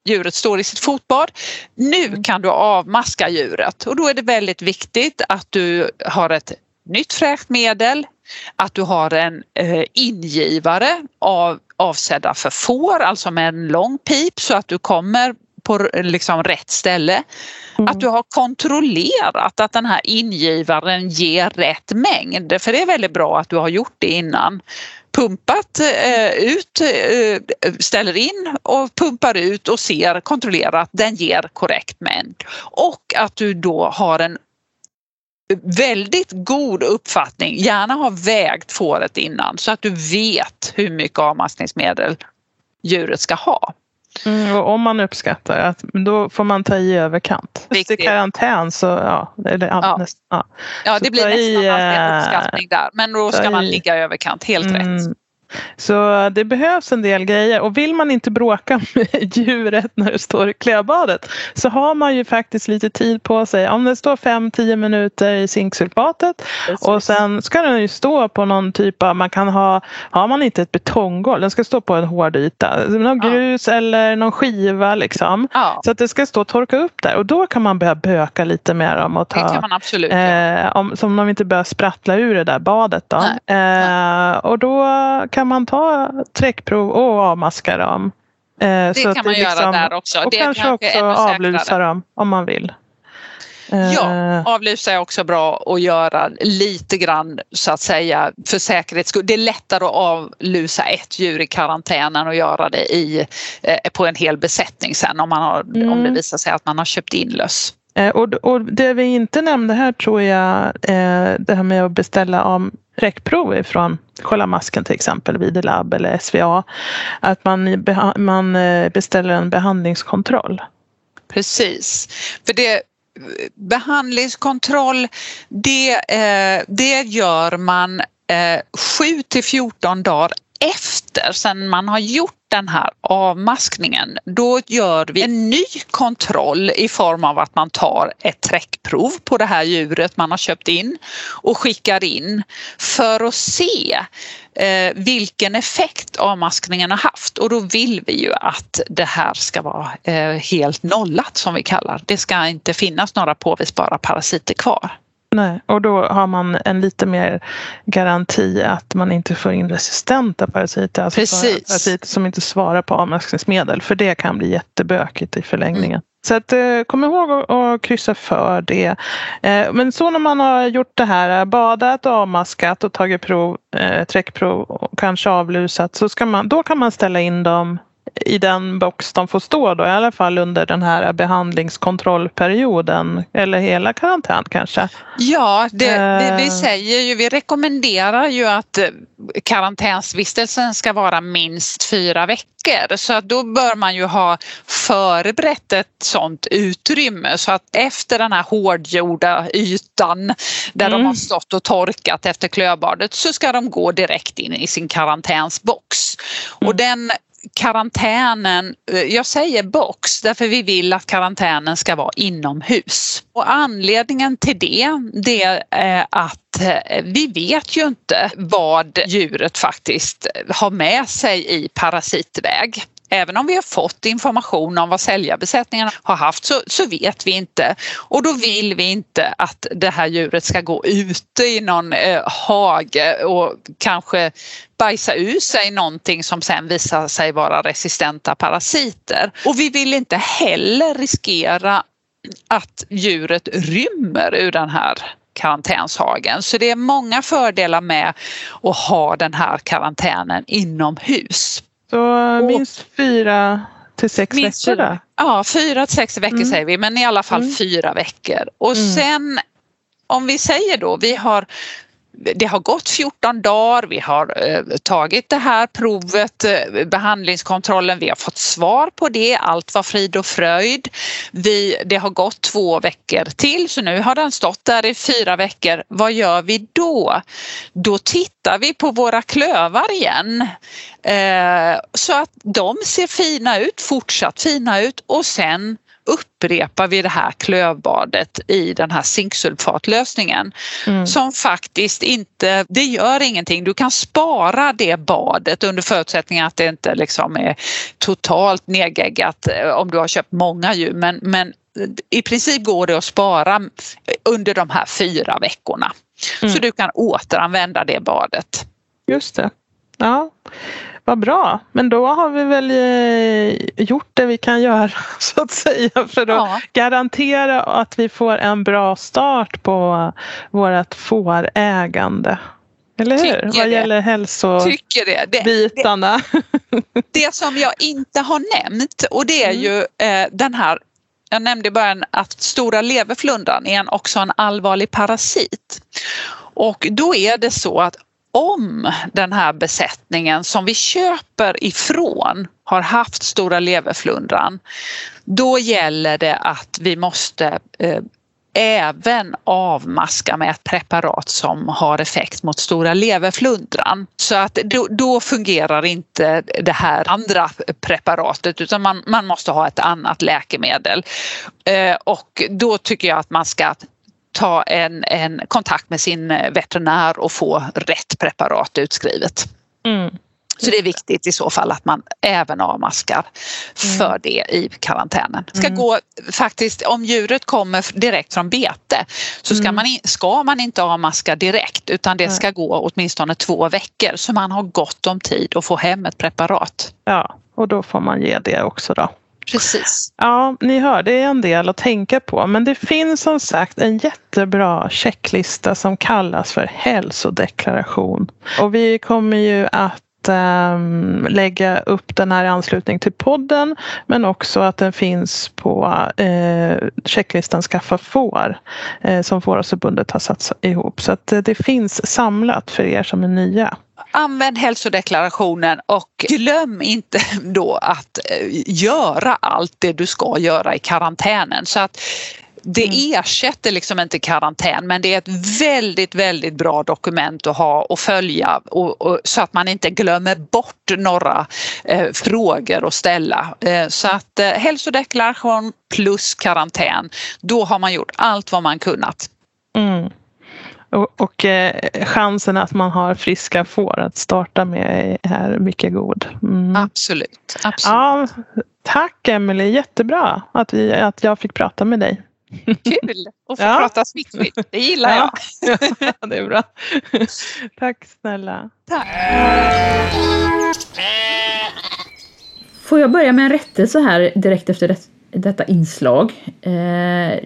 djuret står i sitt fotbad. Nu mm. kan du avmaska djuret och då är det väldigt viktigt att du har ett nytt fräscht medel, att du har en eh, ingivare av, avsedda för får, alltså med en lång pip så att du kommer på liksom rätt ställe. Mm. Att du har kontrollerat att den här ingivaren ger rätt mängd, för det är väldigt bra att du har gjort det innan pumpat eh, ut, eh, ställer in och pumpar ut och ser, kontrollerar att den ger korrekt mängd. Och att du då har en väldigt god uppfattning, gärna ha vägt fåret innan så att du vet hur mycket avmaskningsmedel djuret ska ha. Mm, och om man uppskattar att då får man ta i överkant. Viktigt. I karantän så ja, eller, ja, Ja. Näst, ja. Ja, Så det blir ta i, nästan alltid en eh, uppskattning där, men då ska man ligga i överkant, helt rätt. Så det behövs en del grejer och vill man inte bråka med djuret när det står i klädbadet så har man ju faktiskt lite tid på sig. Om det står 5-10 minuter i zinksulfatet och sen ska den ju stå på någon typ av, man kan ha, har man inte ett betonggolv, den ska stå på en hård yta, någon Ja. grus eller någon skiva liksom. Ja, Så att det ska stå och torka upp där och då kan man börja böka lite och det kan ta man absolut. Eh, om, som de inte börjar sprattla ur det där badet. Då. Eh, och då kan man ta träckprov och avmaska dem. Eh, Det så kan man göra liksom- där också. Och det kanske också avlusa dem om man vill. Eh, Ja, avlusa är också bra att göra lite grann så att säga för säkerhets skull. Det är lättare att avlusa ett djur i karantänen och göra det i, eh, på en hel besättning sen om, man har, om det Mm. visar sig att man har köpt in löss. Eh, och, och det vi inte nämnde här tror jag, eh, det här med att beställa om räckprov ifrån Kolla masken till exempel, Videolab eller SVA. Att man, man eh, beställer en behandlingskontroll. Precis. För det, behandlingskontroll det, det gör man 7 till 14 dagar efter sen man har gjort den här avmaskningen. Då gör vi en ny kontroll i form av att man tar ett träckprov på det här djuret man har köpt in och skickar in för att se eh, vilken effekt avmaskningen har haft och då vill vi ju att det här ska vara eh, helt nollat som vi kallar. Det ska inte finnas några påvisbara parasiter kvar. Nej, och då har man en lite mer garanti att man inte får in resistenta parasiter. Alltså Precis. parasiter som inte svarar på avmaskningsmedel. För det kan bli jättebökigt i förlängningen. Mm. Så att, eh, kom ihåg att- kryssa för det. Eh, Men så när man har gjort det här, badat, avmaskat och tagit prov, eh, träckprov och kanske avlusat. Så ska man, då kan man ställa in dem i den box de får stå då, i alla fall under den här behandlingskontrollperioden eller hela karantän kanske. Ja, det, det, vi Eh. säger ju, vi rekommenderar ju att eh, karantänsvistelsen ska vara minst fyra veckor så att då bör man ju ha förberett ett sådant utrymme så att efter den här hårdgjorda ytan där de Mm. har stått och torkat efter klövbadet så ska de gå direkt in i sin karantänsbox. Och den karantänen, eh, jag säger box därför vi vill att karantänen ska vara inomhus. Och anledningen till det, det är att eh, vi vet ju inte vad djuret faktiskt har med sig i parasitväg. Även om vi har fått information om vad säljarbesättningarna har haft så, så vet vi inte och då vill vi inte att det här djuret ska gå ute i någon eh, hage och kanske bajsa ur sig någonting som sen visar sig vara resistenta parasiter. Och vi vill inte heller riskera att djuret rymmer ur den här karantänshagen. Så det är många fördelar med att ha den här karantänen inomhus. Så minst fyra till sex Minst veckor då? Ja, fyra till sex veckor Mm. säger vi, men i alla fall Mm. fyra veckor. Och Mm. sen om vi säger då, vi har det har gått 14 dagar, vi har eh, tagit det här provet, eh, behandlingskontrollen, vi har fått svar på det, allt var frid och fröjd. Vi, det har gått två veckor till så nu har den stått där i fyra veckor. Vad gör vi då? Då tittar vi på våra klövar igen eh, så att de ser fina ut, fortsatt fina ut och sen upprepar vi det här klövbadet i den här zinksulfatlösningen Mm. som faktiskt inte, det gör ingenting. Du kan spara det badet under förutsättning att det inte liksom är totalt nedgeggat eh, om du har köpt många djur men, men i princip går det att spara under de här fyra veckorna. Mm. Så du kan återanvända det badet. Just det. Ja, vad bra. Men då har vi väl eh, gjort det vi kan göra så att säga för att Ja. garantera att vi får en bra start på vårt fårägande. Eller hur? Tycker Vad det. gäller Tycker det. det, det hälsobitarna. som jag inte har nämnt och det är Mm. ju eh, den här jag nämnde i början att stora leverflundran är en, också en allvarlig parasit. Och då är det så att om den här besättningen som vi köper ifrån har haft stora leverflundran, då gäller det att vi måste eh, även avmaska med ett preparat som har effekt mot stora leverflundran. Så att då, då fungerar inte det här andra preparatet utan man, man måste ha ett annat läkemedel. Eh, och då tycker jag att man ska ta en, en kontakt med sin veterinär och få rätt preparat utskrivet. Mm. Så det är viktigt i så fall att man även avmaskar för mm. det i karantänen. Ska mm. gå faktiskt om djuret kommer direkt från bete så ska, mm. man, ska man inte avmaska direkt utan det ska gå åtminstone två veckor så man har gott om tid att få hem ett preparat. Ja, och då får man ge det också då. Precis. Ja, ni hör, det är en del att tänka på. Men det finns som sagt en jättebra checklista som kallas för hälsodeklaration. Och vi kommer ju att um, lägga upp den här i anslutning till podden men också att den finns på eh, uh, checklistan Skaffa får uh, som Fårasförbundet har satt ihop. Så att uh, det finns samlat för er som är nya. Använd hälsodeklarationen och glöm inte då att göra allt det du ska göra i karantänen. Så att det mm. ersätter liksom inte karantän men det är ett väldigt, väldigt bra dokument att ha och följa och, och, så att man inte glömmer bort några eh, frågor att ställa. Eh, så att eh, hälsodeklaration plus karantän, då har man gjort allt vad man kunnat. Mm. Och, och eh, chansen att man har friska får att starta med är mycket god. Mm. Absolut. absolut. Ja, tack Emelie, jättebra att, vi, att jag fick prata med dig. Kul att få ja. prata smittskydd, det gillar jag. Ja, det är bra. Tack snälla. Tack. Får jag börja med en rättelse här direkt efter det, detta inslag. Eh,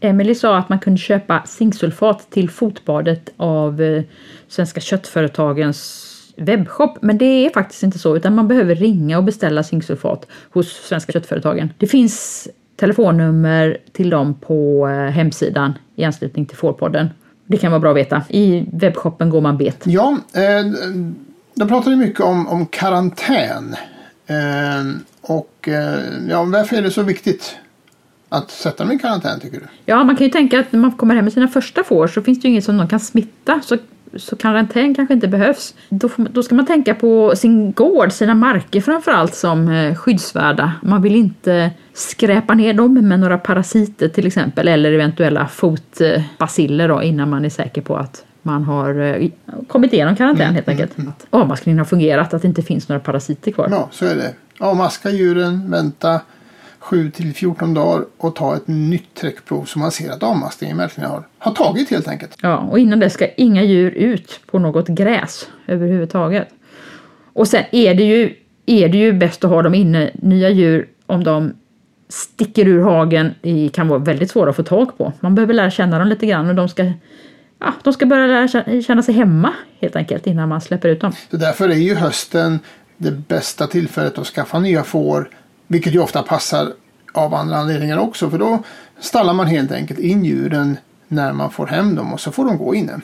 Emily sa att man kunde köpa zinksulfat till fotbadet av eh, Svenska köttföretagens webbshop. Men det är faktiskt inte så utan man behöver ringa och beställa zinksulfat hos Svenska köttföretagen. Det finns telefonnummer till dem på eh, hemsidan i anslutning till Fårpodden. Det kan vara bra att veta. I webbshoppen går man bet. Ja, eh, de pratade mycket om, om karantän. Eh, och eh, ja, varför är det så viktigt att sätta dem i karantän tycker du? Ja, man kan ju tänka att när man kommer hem med sina första får så finns det ju inget som de kan smitta. Så så karantän kanske inte behövs. Då, då ska man tänka på sin gård, sina marker framförallt som eh, skyddsvärda. Man vill inte skräpa ner dem med några parasiter till exempel eller eventuella fotbaciller då, innan man är säker på att man har eh, kommit igenom karantän mm, helt enkelt. Mm, mm. Att avmaskningen har fungerat, att det inte finns några parasiter kvar. Ja, så är det. Avmaska djuren, vänta 7 till 14 dagar och ta ett nytt träckprov så man ser att avmaskningen verkligen har, har tagit helt enkelt. Ja, och innan det ska inga djur ut på något gräs överhuvudtaget. Och sen är det ju, är det ju bäst att ha dem inne, nya djur, om de sticker ur hagen, det kan vara väldigt svåra att få tag på. Man behöver lära känna dem lite grann och de ska Ja, de ska börja lära känna sig hemma helt enkelt innan man släpper ut dem. Så därför är ju hösten det bästa tillfället att skaffa nya får vilket ju ofta passar av andra anledningar också. För då stallar man helt enkelt in djuren när man får hem dem och så får de gå inne.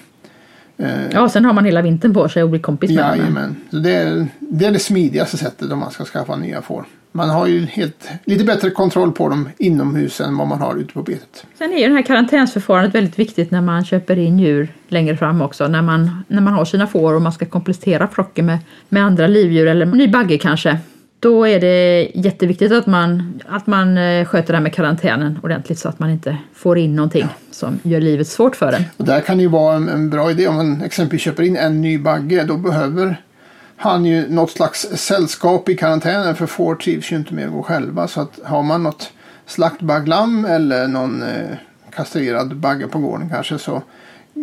Eh, ja, sen har man hela vintern på sig att bli kompis med dem. Jajamän. det, är, det är det smidigaste sättet om man ska skaffa nya får. Man har ju helt, lite bättre kontroll på dem inomhus än vad man har ute på betet. Sen är ju det här karantänsförfarandet väldigt viktigt när man köper in djur längre fram också. När man, när man har sina får och man ska komplettera flocken med, med andra livdjur eller ny bagge kanske då är det jätteviktigt att man, att man eh, sköter det här med karantänen ordentligt så att man inte får in någonting som gör livet svårt för en. Och där kan det ju vara en, en bra idé om man exempelvis köper in en ny bagge. Då behöver han ju något slags sällskap i karantänen för får trivs ju inte med att gå själva. Så att har man något slaktbagglamm eller någon eh, kastrerad bagge på gården kanske så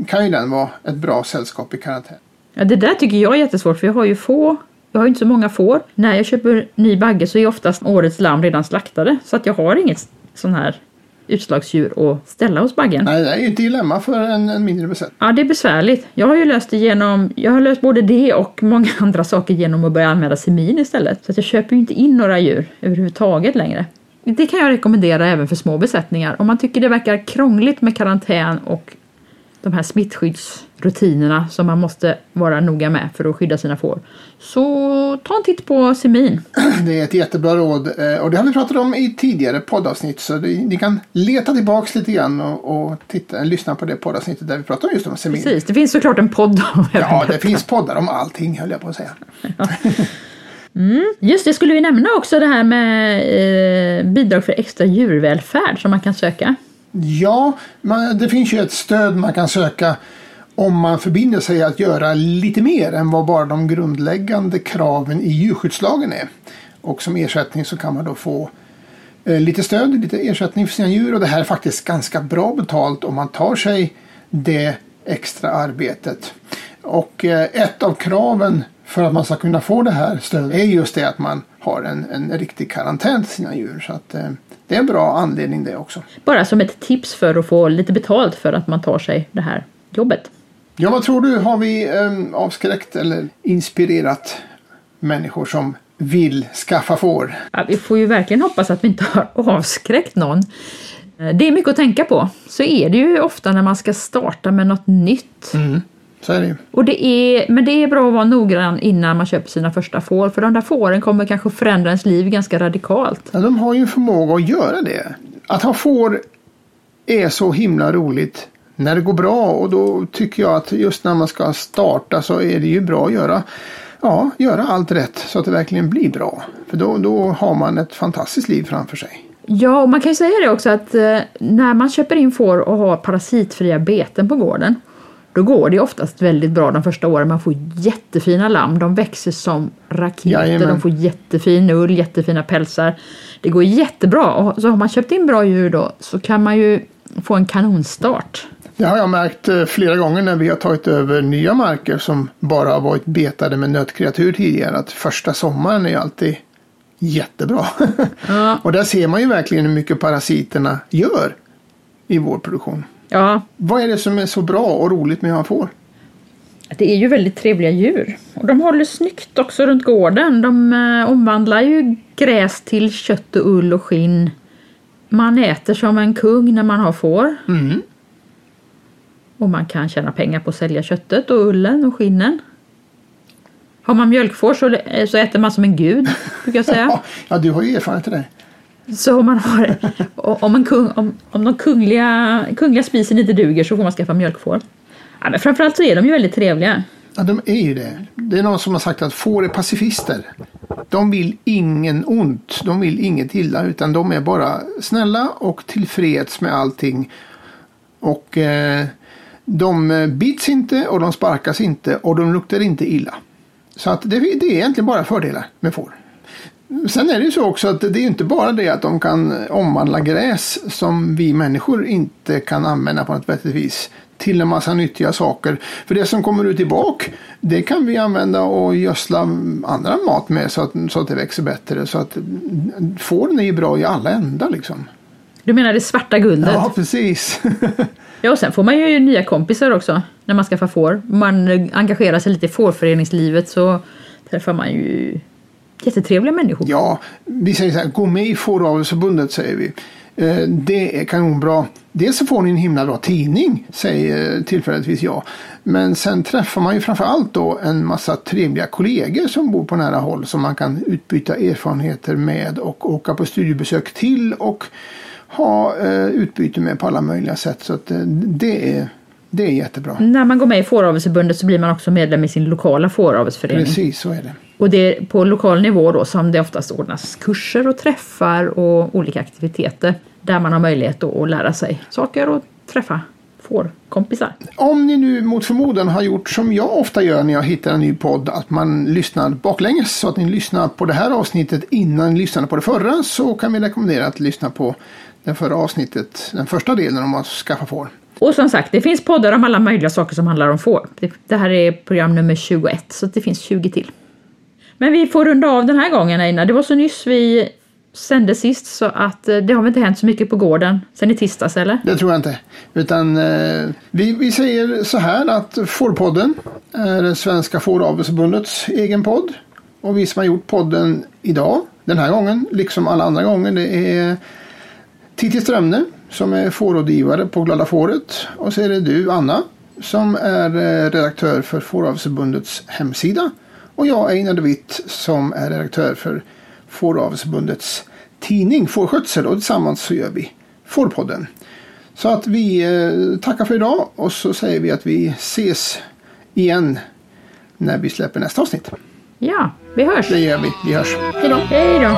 kan ju den vara ett bra sällskap i karantän. Ja, det där tycker jag är jättesvårt för jag har ju få jag har inte så många får. När jag köper ny bagge så är oftast årets lamm redan slaktade. Så att jag har inget sån här utslagsdjur att ställa hos baggen. Nej, det är ju ett dilemma för en, en mindre besättning. Ja, det är besvärligt. Jag har ju löst det genom, jag har löst både det och många andra saker genom att börja använda semin istället. Så att jag köper ju inte in några djur överhuvudtaget längre. det kan jag rekommendera även för små besättningar. Om man tycker det verkar krångligt med karantän och de här smittskyddsrutinerna som man måste vara noga med för att skydda sina får. Så ta en titt på Semin. Det är ett jättebra råd eh, och det har vi pratat om i tidigare poddavsnitt så ni kan leta tillbaks lite grann och, och titta, lyssna på det poddavsnittet där vi pratar om just om Semin. Precis, det finns såklart en podd om Ja, det finns poddar om allting höll jag på att säga. Ja. Mm. Just det, skulle vi nämna också det här med eh, bidrag för extra djurvälfärd som man kan söka? Ja, man, det finns ju ett stöd man kan söka om man förbinder sig att göra lite mer än vad bara de grundläggande kraven i djurskyddslagen är. Och som ersättning så kan man då få eh, lite stöd, lite ersättning för sina djur och det här är faktiskt ganska bra betalt om man tar sig det extra arbetet. Och eh, ett av kraven för att man ska kunna få det här stödet är just det att man har en, en riktig karantän till sina djur. Så att, eh, det är en bra anledning det också. Bara som ett tips för att få lite betalt för att man tar sig det här jobbet. Ja, vad tror du? Har vi eh, avskräckt eller inspirerat människor som vill skaffa får? Ja, vi får ju verkligen hoppas att vi inte har avskräckt någon. Eh, det är mycket att tänka på. Så är det ju ofta när man ska starta med något nytt. Mm. Så är det. Och det är, men det är bra att vara noggrann innan man köper sina första får. För de där fåren kommer kanske förändra ens liv ganska radikalt. Ja, de har ju en förmåga att göra det. Att ha får är så himla roligt när det går bra och då tycker jag att just när man ska starta så är det ju bra att göra, ja, göra allt rätt så att det verkligen blir bra. För då, då har man ett fantastiskt liv framför sig. Ja, och man kan ju säga det också att eh, när man köper in får och har parasitfria beten på gården då går det oftast väldigt bra de första åren. Man får jättefina lamm. De växer som raketer. Jajamän. De får jättefin ull, jättefina pälsar. Det går jättebra. Och så har man köpt in bra djur då så kan man ju få en kanonstart. Det har jag märkt eh, flera gånger när vi har tagit över nya marker som bara har varit betade med nötkreatur tidigare. Att första sommaren är alltid jättebra. Ja. och där ser man ju verkligen hur mycket parasiterna gör i vår produktion. Ja, Vad är det som är så bra och roligt med att ha får? det är ju väldigt trevliga djur. Och de håller snyggt också runt gården. De eh, omvandlar ju gräs till kött och ull och skinn. Man äter som en kung när man har får. Mm. Och man kan tjäna pengar på att sälja köttet och ullen och skinnen. Har man mjölkfår så, så äter man som en gud, brukar jag säga. Ja, ja, du har ju erfarenhet av det. Så om, man har, om, en kung, om, om de kungliga, kungliga spisen inte duger så får man skaffa mjölkfår. Ja, men framförallt så är de ju väldigt trevliga. Ja, de är ju det. Det är någon som har sagt att får är pacifister. De vill ingen ont. De vill inget illa. Utan de är bara snälla och tillfreds med allting. Och eh, de eh, bits inte och de sparkas inte och de luktar inte illa. Så att det, det är egentligen bara fördelar med får. Sen är det ju så också att det är inte bara det att de kan omvandla gräs som vi människor inte kan använda på något vettigt vis till en massa nyttiga saker. För det som kommer ut i bak det kan vi använda och gödsla andra mat med så att, så att det växer bättre. Så att fåren är ju bra i alla ändar liksom. Du menar det svarta guldet? Ja, precis. Ja, och sen får man ju nya kompisar också när man skaffar får. Man engagerar sig lite i fårföreningslivet så träffar man ju jättetrevliga människor. Ja, vi säger så här, gå med i Fåravelsförbundet säger vi. Eh, det är kanonbra. Dels så får ni en himla bra tidning, säger tillfälligtvis jag. Men sen träffar man ju framför allt då en massa trevliga kollegor som bor på nära håll som man kan utbyta erfarenheter med och åka på studiebesök till och ha eh, utbyte med på alla möjliga sätt. Så att eh, det är, det är jättebra. När man går med i Fåravelsförbundet så blir man också medlem i sin lokala fåravelsförening. Precis så är det. Och det är på lokal nivå då som det oftast ordnas kurser och träffar och olika aktiviteter där man har möjlighet att lära sig saker och träffa fårkompisar. Om ni nu mot förmodan har gjort som jag ofta gör när jag hittar en ny podd, att man lyssnar baklänges så att ni lyssnar på det här avsnittet innan ni lyssnade på det förra, så kan vi rekommendera att lyssna på det förra avsnittet, den första delen om att skaffa får. Och som sagt, det finns poddar om alla möjliga saker som handlar om får. Det, här är program nummer 21, så det finns 20 till. Men vi får runda av den här gången Einar. Det var så nyss vi sände sist så att eh, det har väl inte hänt så mycket på gården sen i tisdags eller? Det tror jag inte. Utan eh, vi, vi säger så här att Fårpodden är Svenska Fåravelsförbundets egen podd. Och vi som har gjort podden idag Den här gången, liksom alla andra gånger, det är Titti Strömne som är fårrådgivare på Glada Fåret. Och så är det du, Anna, som är eh, redaktör för Fåravelsförbundets hemsida. Och jag, Einar de Witt, som är redaktör för Fåravelsförbundets tidning Fårskötsel. Och tillsammans så gör vi Fårpodden. Så att vi eh, tackar för idag och så säger vi att vi ses igen när vi släpper nästa avsnitt. Ja, vi hörs. Det gör vi. Vi hörs. Hej då! Hej då!